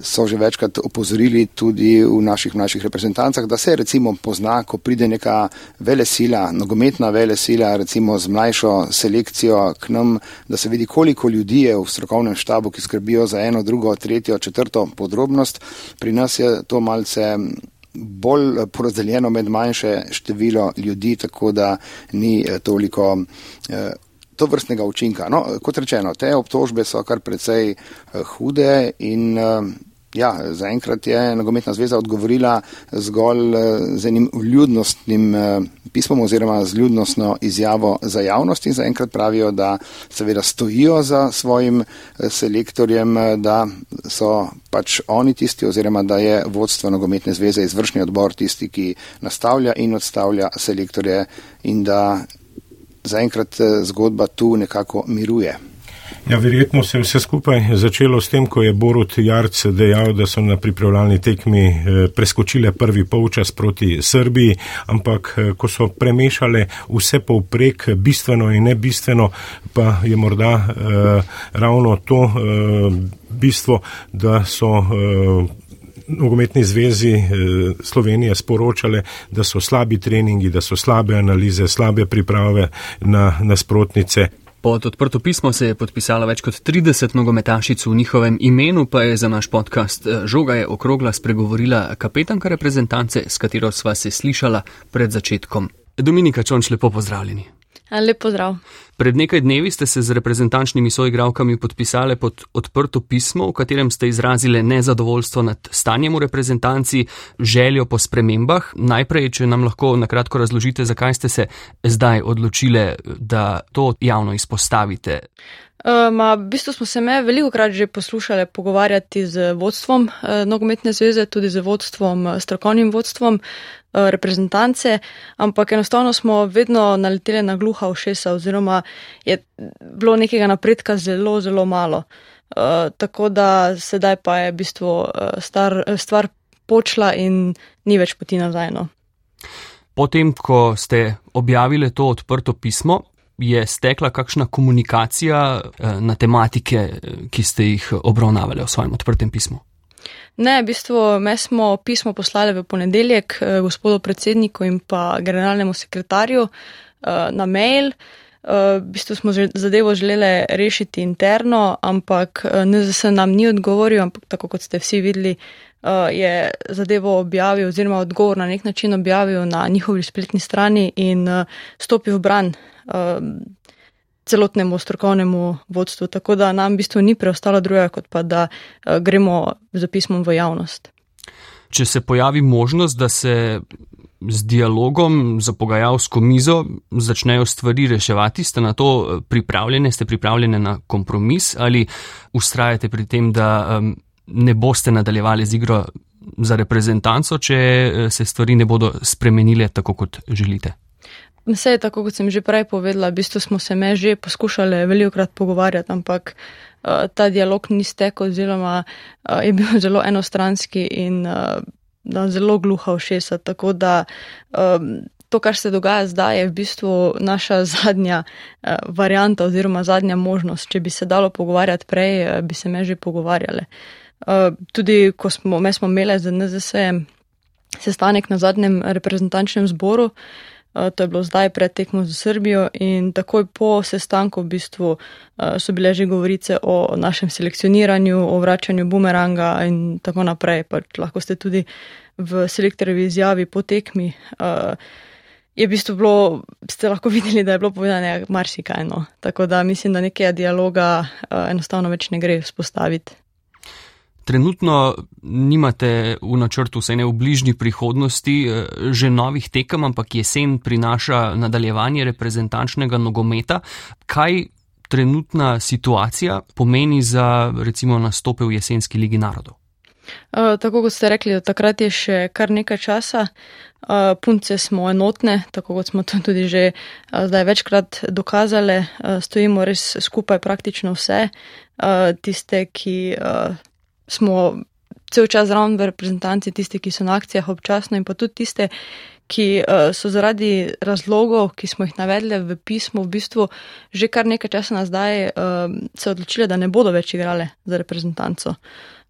so že večkrat opozorili tudi v naših mlajših reprezentancah, da se recimo pozna, ko pride neka vele sila, nogometna vele sila, recimo z mlajšo selekcijo k nam, da se vidi, koliko ljudi je v strokovnem štabu, ki skrbijo za eno, drugo, tretjo, četrto podrobnost. Pri nas je to malce bolj porazdeljeno med manjše število ljudi, tako da ni eh, toliko. Eh, To vrstnega učinka. No, kot rečeno, te obtožbe so kar precej uh, hude in Ja, zaenkrat je Nogometna zveza odgovorila zgolj eh, z enim vljudnostnim eh, pismom oziroma z vljudnostno izjavo za javnost in zaenkrat pravijo, da seveda stojijo za svojim eh, selektorjem, da so pač oni tisti oziroma da je vodstvo Nogometne zveze izvršni odbor tisti, ki nastavlja in odstavlja selektorje in da zaenkrat zgodba tu nekako miruje. Ja, verjetno se je vse skupaj začelo s tem, ko je Borut Jarc dejal, da so na pripravljalni tekmi eh, preskočile prvi polčas proti Srbiji, ampak eh, ko so premešale vse povprek, bistveno in nebistveno, pa je morda eh, ravno to eh, bistvo, da so. Eh, Nogometni zvezi eh, Slovenije sporočale, da so slabi treningi, da so slabe analize, slabe priprave na nasprotnice. Pod odprto pismo se je podpisalo več kot 30 nogometašic v njihovem imenu, pa je za naš podcast eh, Žoga je okrogla spregovorila kapetanka reprezentance, s katero sva se slišala pred začetkom. Dominika Čonč, lepo pozdravljeni. Lep pozdrav. Pred nekaj dnevi ste se z reprezentančnimi soigravkami podpisali pod odprto pismo, v katerem ste izrazili nezadovoljstvo nad stanjem v reprezentanci, željo po spremembah. Najprej, če nam lahko na kratko razložite, zakaj ste se zdaj odločili, da to javno izpostavite. Um, v bistvu smo se me veliko krat že poslušali pogovarjati z vodstvom uh, nogometne zveze, tudi z vodstvom, uh, strokovnim vodstvom uh, reprezentance, ampak enostavno smo vedno naleteli na gluha ušesa oziroma je bilo nekega napredka zelo, zelo malo. Uh, tako da sedaj pa je v bistvu uh, star, stvar počla in ni več poti nazaj. No. Potem, ko ste objavili to odprto pismo, je stekla kakšna komunikacija eh, na tematike, eh, ki ste jih obravnavali v svojem odprtem pismu? Ne, v bistvu me smo pismo poslali v ponedeljek eh, gospodu predsedniku in pa generalnemu sekretarju na mail. V bistvu smo zadevo želeli rešiti interno, ampak NZS nam ni odgovoril, ampak tako kot ste vsi videli, je zadevo objavil oziroma odgovor na nek način objavil na njihovi spletni strani in stopil v bran um, celotnemu strokovnemu vodstvu. Tako da nam v bistvu ni preostalo drugega, kot pa da uh, gremo z pismom v javnost. Če se pojavi možnost, da se z dialogom za pogajalsko mizo začnejo stvari reševati, ste na to uh, pripravljeni, ste pripravljeni na kompromis ali ustrajate pri tem, da um, ne boste nadaljevali z igro za reprezentanco, če uh, se stvari ne bodo spremenile tako, kot želite? Vse je tako, kot sem že prej povedala, v bistvu smo se me že poskušali veliko krat pogovarjati, ampak uh, ta dialog ni stekel, oziroma uh, je bil zelo enostranski in uh, zelo gluha všesa. Tako da um, to, kar se dogaja zdaj, je v bistvu naša zadnja uh, varijanta oziroma zadnja možnost. Če bi se dalo pogovarjati prej, uh, bi se me že pogovarjali. Uh, tudi, ko smo, smo imeli z NZS-em sestanek na zadnjem reprezentančnem zboru, uh, to je bilo zdaj pred tekmo za Srbijo in takoj po sestanku v bistvu eh, so bile že govorice o našem selekcioniranju, o vračanju bumeranga in tako naprej. Pa lahko ste tudi v selektorjevi izjavi po tekmi. Uh, je v bistvu bilo, ste lahko videli, da je bilo povedano marsikaj. No. Tako da mislim, da nekega dialoga enostavno več ne gre vzpostaviti. Trenutno nimate v načrtu, vsaj ne v bližnji prihodnosti, eh, že novih tekem, ampak jesen prinaša nadaljevanje reprezentančnega nogometa. Kaj trenutna situacija pomeni za recimo nastope v jesenski ligi narodov? Uh, tako kot ste rekli, takrat je še kar nekaj časa. Uh, punce smo enotne, tako kot smo to tudi že uh, zdaj večkrat dokazali. Stojimo res skupaj praktično vse. Tiste, ki smo cel čas zraven v reprezentanci, tiste, ki so na akcijah občasno in pa tudi tiste, ki uh, so zaradi razlogov, ki smo jih navedli v pismu, v bistvu že kar nekaj časa nazaj uh, se odločile, da ne bodo več igrale za reprezentanco.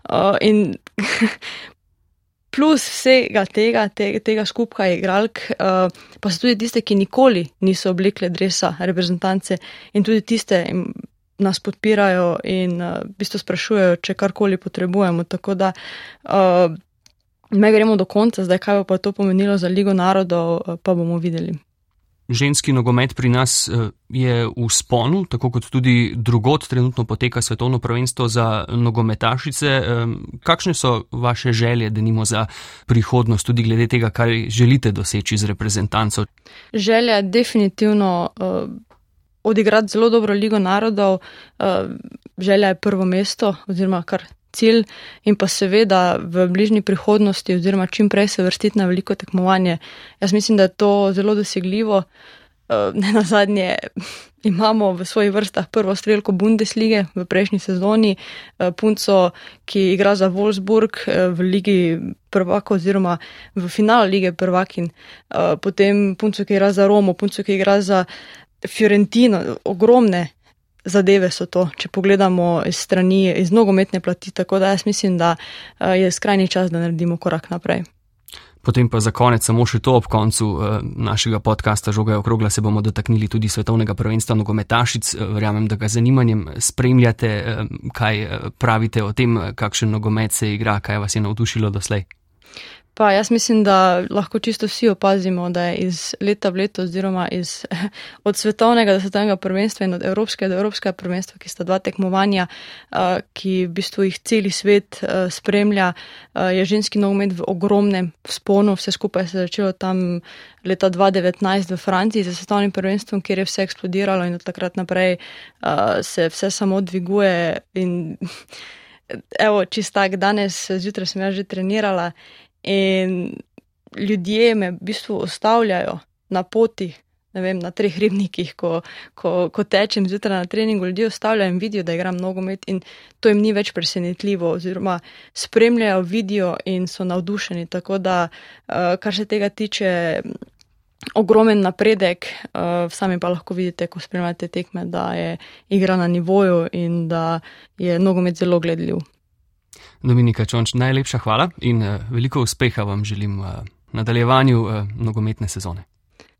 Uh, in plus vsega tega, te, tega skupka igralk, uh, pa so tudi tiste, ki nikoli niso oblikle dresa reprezentance in tudi tiste, nas podpirajo in uh, v bistvu sprašujejo, če karkoli potrebujemo. Tako da uh, me gremo do konca, zdaj kaj pa to pomenilo za Ligo narodov, uh, pa bomo videli. Ženski nogomet pri nas je v sponu, tako kot tudi drugot trenutno poteka svetovno prvenstvo za nogometašice. Kakšne so vaše želje, da nimo za prihodnost, tudi glede tega, kaj želite doseči z reprezentanco? Želja je definitivno odigrati zelo dobro Ligo narodov, uh, želja je prvo mesto oziroma kar cilj in pa seveda v bližnji prihodnosti oziroma čim prej se vrstiti na veliko tekmovanje. Jaz mislim, da je to zelo dosegljivo. Uh, ne na zadnje imamo v svojih vrstah prvo strelko Bundeslige v prejšnji sezoni, uh, punco, ki igra za Wolfsburg v Ligi prvaka oziroma v finalu Lige prvakin, potem punco, ki igra za Romo, punco, ki igra za Fiorentino, ogromne zadeve so to, če pogledamo iz strani, iz nogometne plati. Tako da jaz mislim, da eh, je skrajni čas, da naredimo korak naprej. Potem pa za konec samo še to ob koncu eh, našega podcasta Žoga je okrogla, se bomo dotaknili tudi svetovnega prvenstva nogometašic. Eh, verjamem, da ga zanimanjem spremljate, kaj pravite o tem, kakšen nogomet se igra, kaj vas je navdušilo doslej. Pa jaz mislim, da lahko čisto vsi opazimo, da je iz leta v leto, oziroma iz, od svetovnega do svetovnega prvenstva in od evropskega do evropskega prvenstva, ki sta dva tekmovanja, ki v bistvu jih celi svet spremlja, je ženski nogomet v ogromnem sponu. Vse skupaj se je začelo tam leta 2019 v Franciji za svetovnim prvenstvom, kjer je vse eksplodiralo in od takrat naprej se vse samo dviguje. In, evo, čistak, danes zjutraj sem jaz že trenirala. In ljudje me v bistvu ostavljajo na poti, ne vem, na treh ribnikih, ko, ko, ko tečem zjutraj na treningu, ljudje ostavljajo in vidijo, da igram nogomet in to jim ni več presenetljivo, oziroma spremljajo, vidijo in so navdušeni. Tako da, eh, kar se tega tiče, ogromen napredek, uh, sami pa lahko vidite, ko spremljate tekme, da je igra na nivoju in da je nogomet zelo gledljiv. Dominika Čonč, najlepša hvala in uh, veliko uspeha vam želim v uh, nadaljevanju uh, nogometne sezone.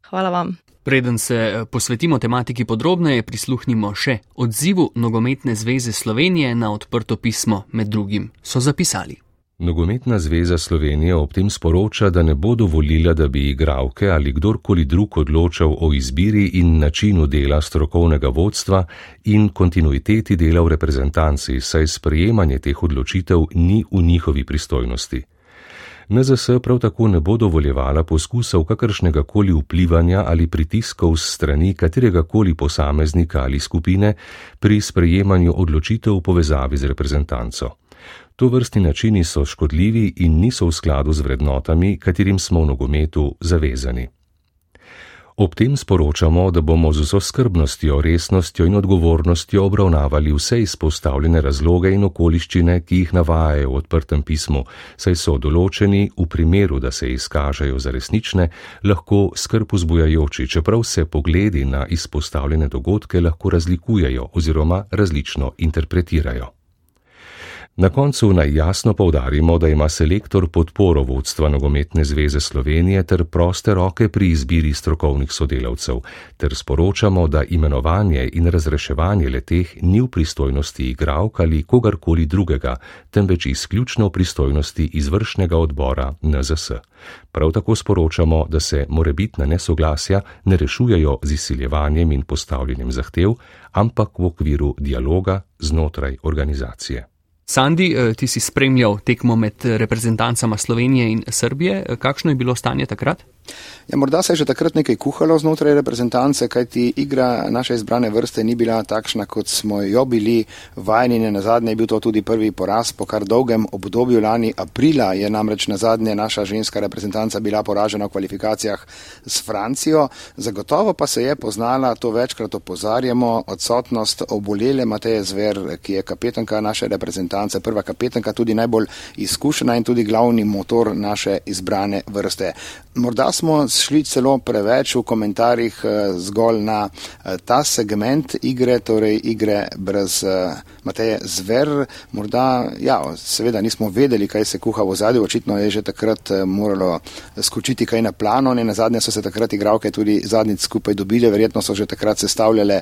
Hvala vam. Preden se posvetimo tematiki podrobneje, prisluhnimo še odzivu Nogometne zveze Slovenije na odprto pismo, med drugim so zapisali. Nogometna zveza Slovenije ob tem sporoča, da ne bo dovolila, da bi igralke ali kdorkoli drug odločal o izbiri in načinu dela strokovnega vodstva in kontinuiteti dela v reprezentanci, saj sprejemanje teh odločitev ni v njihovi pristojnosti. NZS prav tako ne bo dovoljevala poskusov kakršnega koli vplivanja ali pritiskov s strani katerega koli posameznika ali skupine pri sprejemanju odločitev v povezavi z reprezentanco. To vrstni načini so škodljivi in niso v skladu z vrednotami, katerim smo v nogometu zavezani. Ob tem sporočamo, da bomo z vso skrbnostjo, resnostjo in odgovornostjo obravnavali vse izpostavljene razloge in okoliščine, ki jih navajajo v odprtem pismu, saj so določeni v primeru, da se izkažejo za resnične, lahko skrb vzbujajoči, čeprav se pogledi na izpostavljene dogodke lahko razlikujejo oziroma različno interpretirajo. Na koncu naj jasno povdarimo, da ima selektor podporo vodstva Nogometne zveze Slovenije ter proste roke pri izbiri strokovnih sodelavcev, ter sporočamo, da imenovanje in razreševanje leteh ni v pristojnosti igralk ali kogarkoli drugega, temveč izključno v pristojnosti izvršnega odbora NZS. Prav tako sporočamo, da se morebitna nesoglasja ne rešujejo z izsiljevanjem in postavljanjem zahtev, ampak v okviru dialoga znotraj organizacije. Sandi, eh, ti si spremljal tekmo med reprezentancama Slovenije in Srbije. Kakšno je bilo stanje takrat? Ja, morda se je že takrat nekaj kuhalo znotraj reprezentance, kajti igra naše izbrane vrste ni bila takšna, kot smo jo bili vajeni. Na zadnje je bil to tudi prvi poraz po kar dolgem obdobju. Lani aprila je namreč na zadnje naša ženska reprezentanca bila poražena v kvalifikacijah s Francijo. Zagotovo pa se je poznala, to večkrat opozarjamo, odsotnost obolele Mateje Zver, ki je kapetanka naše reprezentance, prva kapetanka, tudi najbolj izkušena in tudi glavni motor naše izbrane vrste. Morda smo šli celo preveč v komentarjih eh, zgolj na eh, ta segment igre, torej igre brez eh, Mateje Zver. Morda, ja, seveda nismo vedeli, kaj se kuha v zadju, očitno je že takrat moralo skočiti kaj na plano, ne na zadnje so se takrat igravke tudi zadnjič skupaj dobile, verjetno so že takrat sestavljale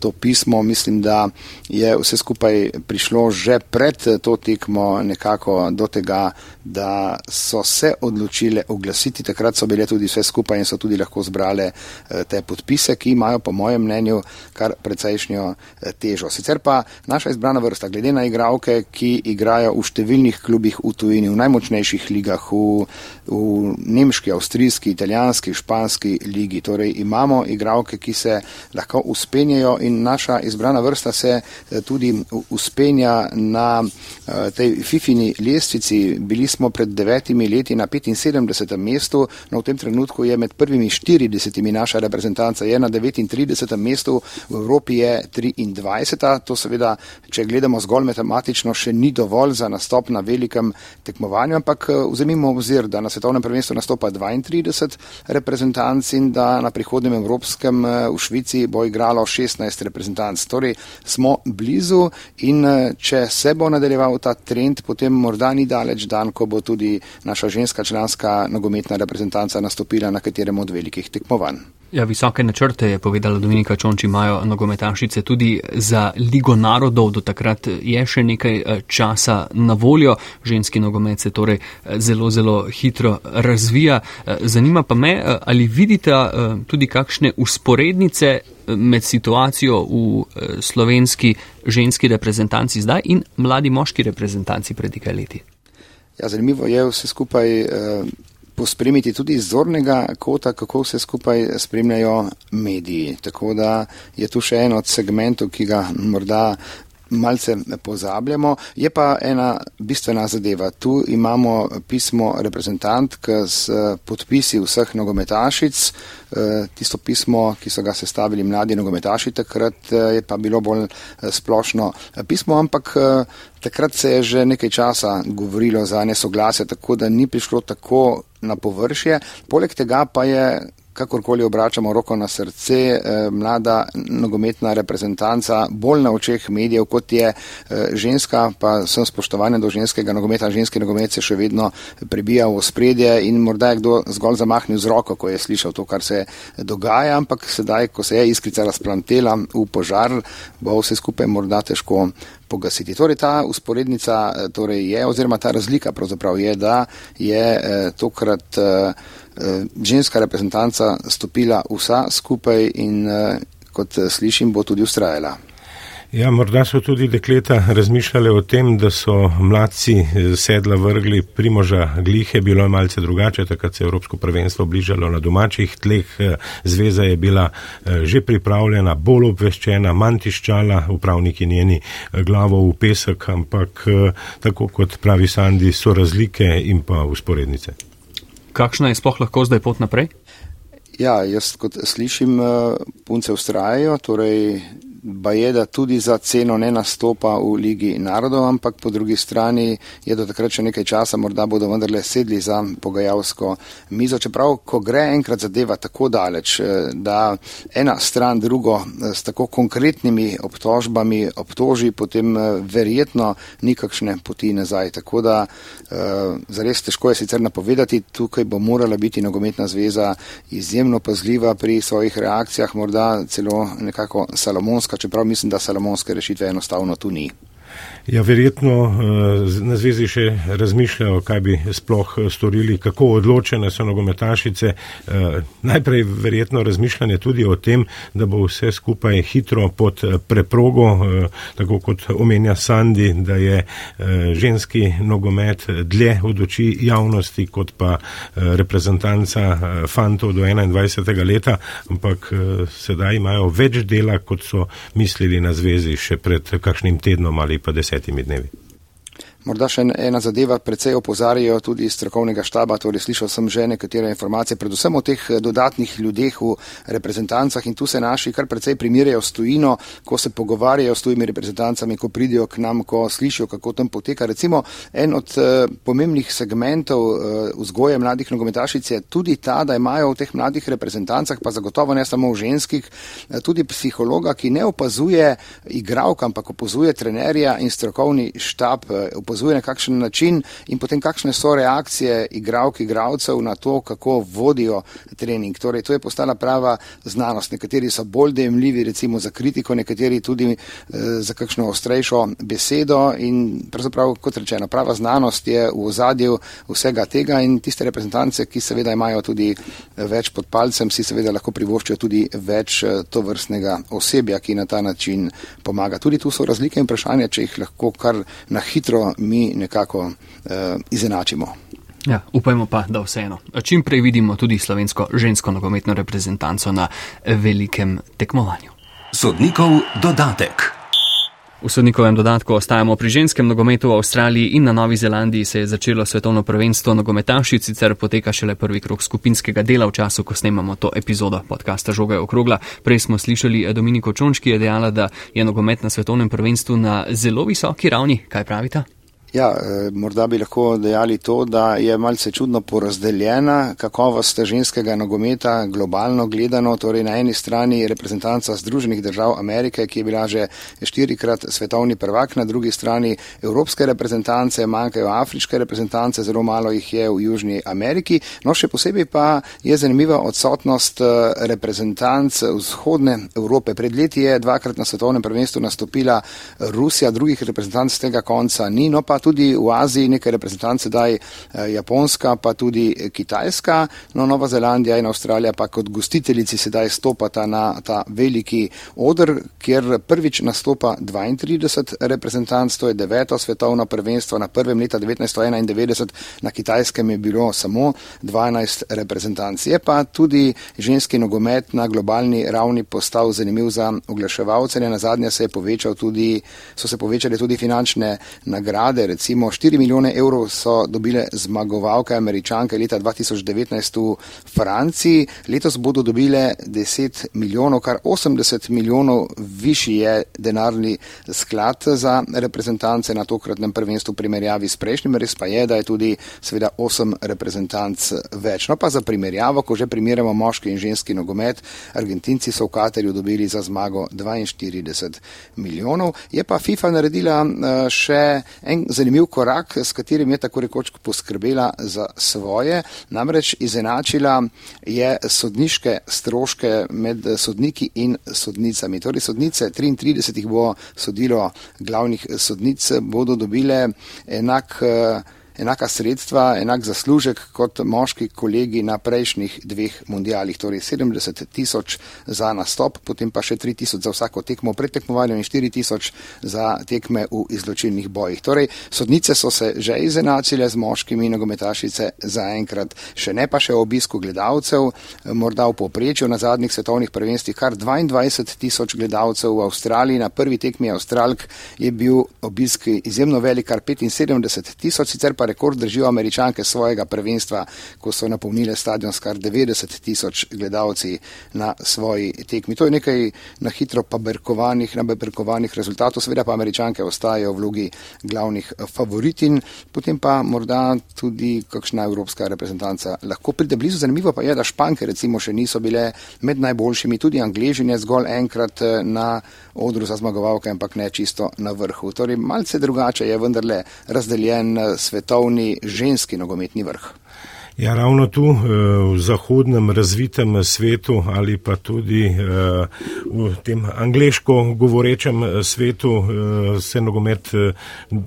to pismo. Mislim, da je vse skupaj prišlo že pred to tekmo nekako do tega, da so se odločile oglasiti, takrat so bile tudi vse skupaj in so tudi lahko zbrale eh, te podpise, ki imajo po mojem mnenju kar precejšnjo eh, težo. Sicer pa naša izbrana vrsta, glede na igravke, ki igrajo v številnih klubih v tujini, v najmočnejših ligah, v, v nemški, avstrijski, italijanski, španski ligi, torej imamo igravke, ki se lahko uspenjajo in naša izbrana vrsta se eh, tudi uspenja na tej fifini lestvici. Bili smo pred devetimi leti na 75. mestu, no v tem trenutku je med prvimi 40 naša reprezentanca, je na 39. mestu, v Evropi je 23. To seveda, če gledamo zgolj matematično, še ni dovolj za nastop na velikem tekmovanju, ampak eh, vzemimo obzir, da na svetovnem prvenstvu nastopa 32 reprezentanc in da na prihodnem evropskem eh, v Švici bo igralo 16 reprezentanc. Torej smo blizu in eh, če se bo nadaljeval ta trend, potem morda ni daleč dan, ko bo tudi naša ženska članska nogometna reprezentanca nastopila na katerem od velikih tekmovanj. Ja, visoke načrte je povedala Dominika Čonč, imajo nogometašice tudi za Ligo narodov, do takrat je še nekaj eh, časa na voljo. Ženski nogomet se torej eh, zelo, zelo hitro razvija. Eh, zanima pa me, ali vidite tudi kakšne usporednice med situacijo v slovenski ženski reprezentanci zdaj in mladi moški reprezentanci pred nekaj leti. Ja, zanimivo je vse skupaj eh, pospremiti tudi iz zornega kota, kako vse skupaj spremljajo mediji. Tako da je tu še en od segmentov, ki ga morda malce pozabljamo. Je pa ena bistvena zadeva. Tu imamo pismo reprezentantk z eh, podpisi vseh nogometašic. Eh, tisto pismo, ki so ga sestavili mladi nogometaši, takrat eh, je pa bilo bolj splošno pismo, ampak takrat se je že nekaj časa govorilo za nesoglasje, tako da ni prišlo tako na površje. Poleg tega pa je kakorkoli obračamo roko na srce, eh, mlada nogometna reprezentanca bolj na očeh medijev, kot je eh, ženska, pa sem spoštovanje do ženskega nogometa, ženski nogomet se še vedno prebija v spredje in morda je kdo zgolj zamahnil z roko, ko je slišal to, kar se dogaja, ampak sedaj, ko se je iskrica razplantela v požar, bo vse skupaj morda težko pogasiti. Torej ta usporednica eh, torej je, oziroma ta razlika pravzaprav je, da je tokrat Eh, ženska reprezentanca stopila vsa skupaj in eh, kot eh, slišim, bo tudi ustrajala. Ja, morda so tudi dekleta razmišljali o tem, da so mladci sedla vrgli primoža glihe, bilo je malce drugače, takrat se je Evropsko prvenstvo bližalo na domačih tleh, zveza je bila že pripravljena, bolj obveščena, manj tiščala, upravniki njeni glavo v pesek, ampak tako kot pravi Sandi, so razlike in pa usporednice kakšna je sploh lahko zdaj pot naprej? Ja, jaz kot slišim, eh, punce ustrajajo, torej Bajeda tudi za ceno ne nastopa v Ligi narodov, ampak po drugi strani je do takrat še nekaj časa, morda bodo vendarle sedli za pogajalsko mizo. Čeprav, ko gre enkrat zadeva tako daleč, eh, da ena stran drugo eh, s tako konkretnimi obtožbami obtoži, potem eh, verjetno nikakšne poti nazaj. Tako da zares težko je sicer napovedati, tukaj bo morala biti nogometna zveza izjemno pazljiva pri svojih reakcijah, morda celo nekako salomonska, čeprav mislim, da salomonske rešitve enostavno tu ni. Ja, verjetno eh, na zvezi še razmišljajo, kaj bi sploh eh, storili, kako odločene so nogometašice. Eh, najprej verjetno razmišljanje tudi o tem, da bo vse skupaj hitro pod preprogo, tako kot omenja Sandi, da je ženski nogomet dlje od oči javnosti kot pa reprezentanca fantov do 21. leta, ampak sedaj imajo več dela, kot so mislili na zvezi še pred kakšnim tednom ali desetimi dnevi. Morda še ena zadeva, predvsej opozarjajo tudi iz strokovnega štaba, torej slišal sem že nekatere informacije, predvsem o teh eh, dodatnih ljudeh v reprezentancah in tu se naši kar predvsej primirjajo s tujino, ko se pogovarjajo s tujimi reprezentancami, ko pridijo k nam, ko slišijo, kako tam poteka. Recimo, en od uh, pomembnih segmentov uh, vzgoje mladih nogometašic je tudi ta, da imajo v teh mladih reprezentancah, pa zagotovo ne samo v ženskih, tudi psihologa, ki ne opazuje igralka, ampak opazuje trenerja in strokovni štab. Uh, opazuje na kakšen način in potem kakšne so reakcije igralk, igralcev na to, kako vodijo trening. Torej, to je postala prava znanost. Nekateri so bolj dejemljivi, recimo za kritiko, nekateri tudi eh, za kakšno ostrejšo besedo in pravzaprav, kot rečeno, prava znanost je v ozadju vsega tega in tiste reprezentance, ki seveda imajo tudi eh, več pod palcem, si seveda lahko privoščijo tudi več eh, to vrstnega osebja, ki na ta način pomaga. Tudi tu so razlike in vprašanja, če jih lahko kar na hitro mi nekako uh, izenačimo. Ja, upajmo pa, da vseeno. Čim prej vidimo tudi slovensko žensko nogometno reprezentanco na velikem tekmovanju. Sodnikov dodatek. V sodnikovem dodatku ostajamo pri ženskem nogometu v Avstraliji in na Novi Zelandiji se je začelo svetovno prvenstvo nogometaši, sicer poteka šele prvi krok skupinskega dela v času, ko snemamo to epizodo podcasta Žoga okrogla. Prej smo slišali Dominiko Čonč, ki je dejala, da je nogomet na svetovnem prvenstvu na zelo visoki ravni. Kaj pravite? Ja, eh, morda bi lahko dejali to, da je malce čudno porazdeljena kakovost ženskega nogometa globalno gledano. Torej na eni strani reprezentanca Združenih držav Amerike, ki je bila že štirikrat svetovni prvak, na drugi strani evropske reprezentance, manjkajo afriške reprezentance, zelo malo jih je v Južni Ameriki. No, še posebej pa je zanimiva odsotnost eh, reprezentanc vzhodne Evrope. Pred leti je dvakrat na svetovnem prvenstvu nastopila Rusija, drugih reprezentanc z tega konca ni. No, tudi v Aziji nekaj reprezentance daj eh, Japonska, pa tudi Kitajska, no Nova Zelandija in Avstralija pa kot gostiteljici sedaj stopata na ta veliki odr, kjer prvič nastopa 32 reprezentanc, to je deveto svetovno prvenstvo, na prvem leta 1991 na Kitajskem je bilo samo 12 reprezentanc. Je pa tudi ženski nogomet na globalni ravni postal zanimiv za oglaševalce, na zadnje se je povečal tudi, so se povečale tudi finančne nagrade, recimo 4 milijone evrov so dobile zmagovalke američanke leta 2019 v Franciji, letos bodo dobile 10 milijonov, kar 80 milijonov višji je denarni sklad za reprezentance na tokratnem prvenstvu v primerjavi s prejšnjim, res pa je, da je tudi seveda 8 reprezentanc več. No pa za primerjavo, ko že primerjamo moški in ženski nogomet, Argentinci so v Katerju dobili za zmago 42 milijonov, je pa FIFA naredila uh, še en zanimiv korak, s katerim je tako rekoč poskrbela za svoje. Namreč izenačila je sodniške stroške med sodniki in sodnicami. Torej sodnice, 33 jih bo sodilo glavnih sodnic, bodo dobile enak. Enaka sredstva, enak zaslužek kot moški kolegi na prejšnjih dveh mundialih, torej 70 tisoč za nastop, potem pa še 3 tisoč za vsako tekmo pred tekmovanjem in 4 tisoč za tekme v izločilnih bojih. Torej, sodnice so se že izenačile z moškimi nogometašice zaenkrat, še ne pa še o obisku gledalcev, morda v poprečju na zadnjih svetovnih prvenstvih kar 22 tisoč gledalcev v Avstraliji, na prvi tekmi Avstralk je bil obisk izjemno velik, kar 75 tisoč, sicer pa pa rekord držijo američanke svojega prvenstva, ko so napolnile stadion s kar 90 tisoč gledalci na svoji tekmi. To je nekaj na hitro paberkovanih, nabeberkovanih rezultatov, seveda pa američanke ostajajo v vlogi glavnih favoritin, potem pa morda tudi kakšna evropska reprezentanca lahko pride blizu. Zanimivo pa je, da španke recimo še niso bile med najboljšimi, tudi angležine zgolj enkrat eh, na odru za zmagovalke, ampak ne čisto na vrhu. Torej, malce drugače je vendarle razdeljen eh, svetovni ženski nogometni vrh. Ja, ravno tu eh, v zahodnem razvitem svetu ali pa tudi eh, v tem angliško govorečem eh, svetu se nogomet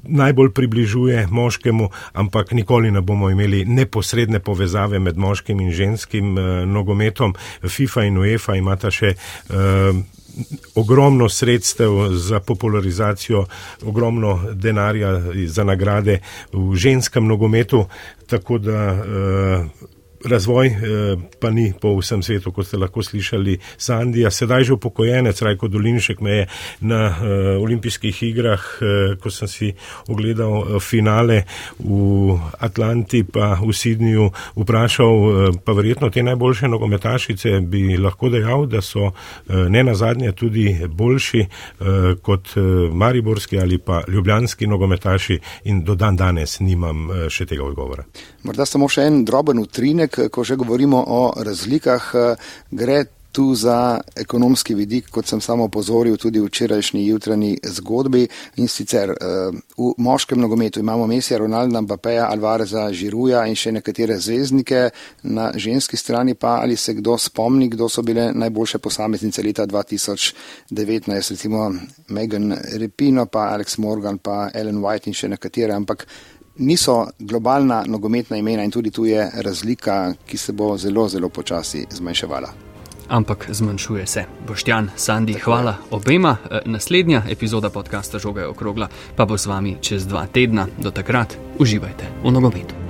najbolj približuje moškemu, ampak nikoli ne bomo imeli neposredne povezave med moškim in ženskim nogometom. FIFA in UEFA imata še ogromno sredstev za popularizacijo, ogromno denarja za nagrade v ženskem nogometu, tako da uh, razvoj eh, pa ni po vsem svetu, kot ste lahko slišali. Sandija, sedaj že upokojenec, Rajko Dolinšek me je na uh, olimpijskih igrah, uh, ko sem si ogledal finale v Atlanti pa v Sidniju, vprašal, pa verjetno te najboljše nogometašice bi lahko dejal, da so ne nazadnje tudi boljši kot mariborski ali pa ljubljanski nogometaši in do dan danes nimam še tega odgovora. Morda samo še en droben utrinek poleg, ko že govorimo o razlikah, gre tu za ekonomski vidik, kot sem samo opozoril tudi v včerajšnji jutranji zgodbi. In sicer v moškem nogometu imamo Mesija, Ronalda, Mbapeja, Alvareza, Žiruja in še nekatere zvezdnike, na ženski strani pa ali se kdo spomni, kdo so bile najboljše posameznice leta 2019, recimo Megan Repino, pa Alex Morgan, pa Ellen White in še nekatere, ampak niso globalna nogometna imena in tudi tu je razlika, ki se bo zelo, zelo počasi zmanjševala. Ampak zmanjšuje se. Boštjan, Sandi, hvala obema. E, naslednja epizoda podcasta Žoga je okrogla, pa bo z vami čez dva tedna. Do takrat uživajte v nogometu.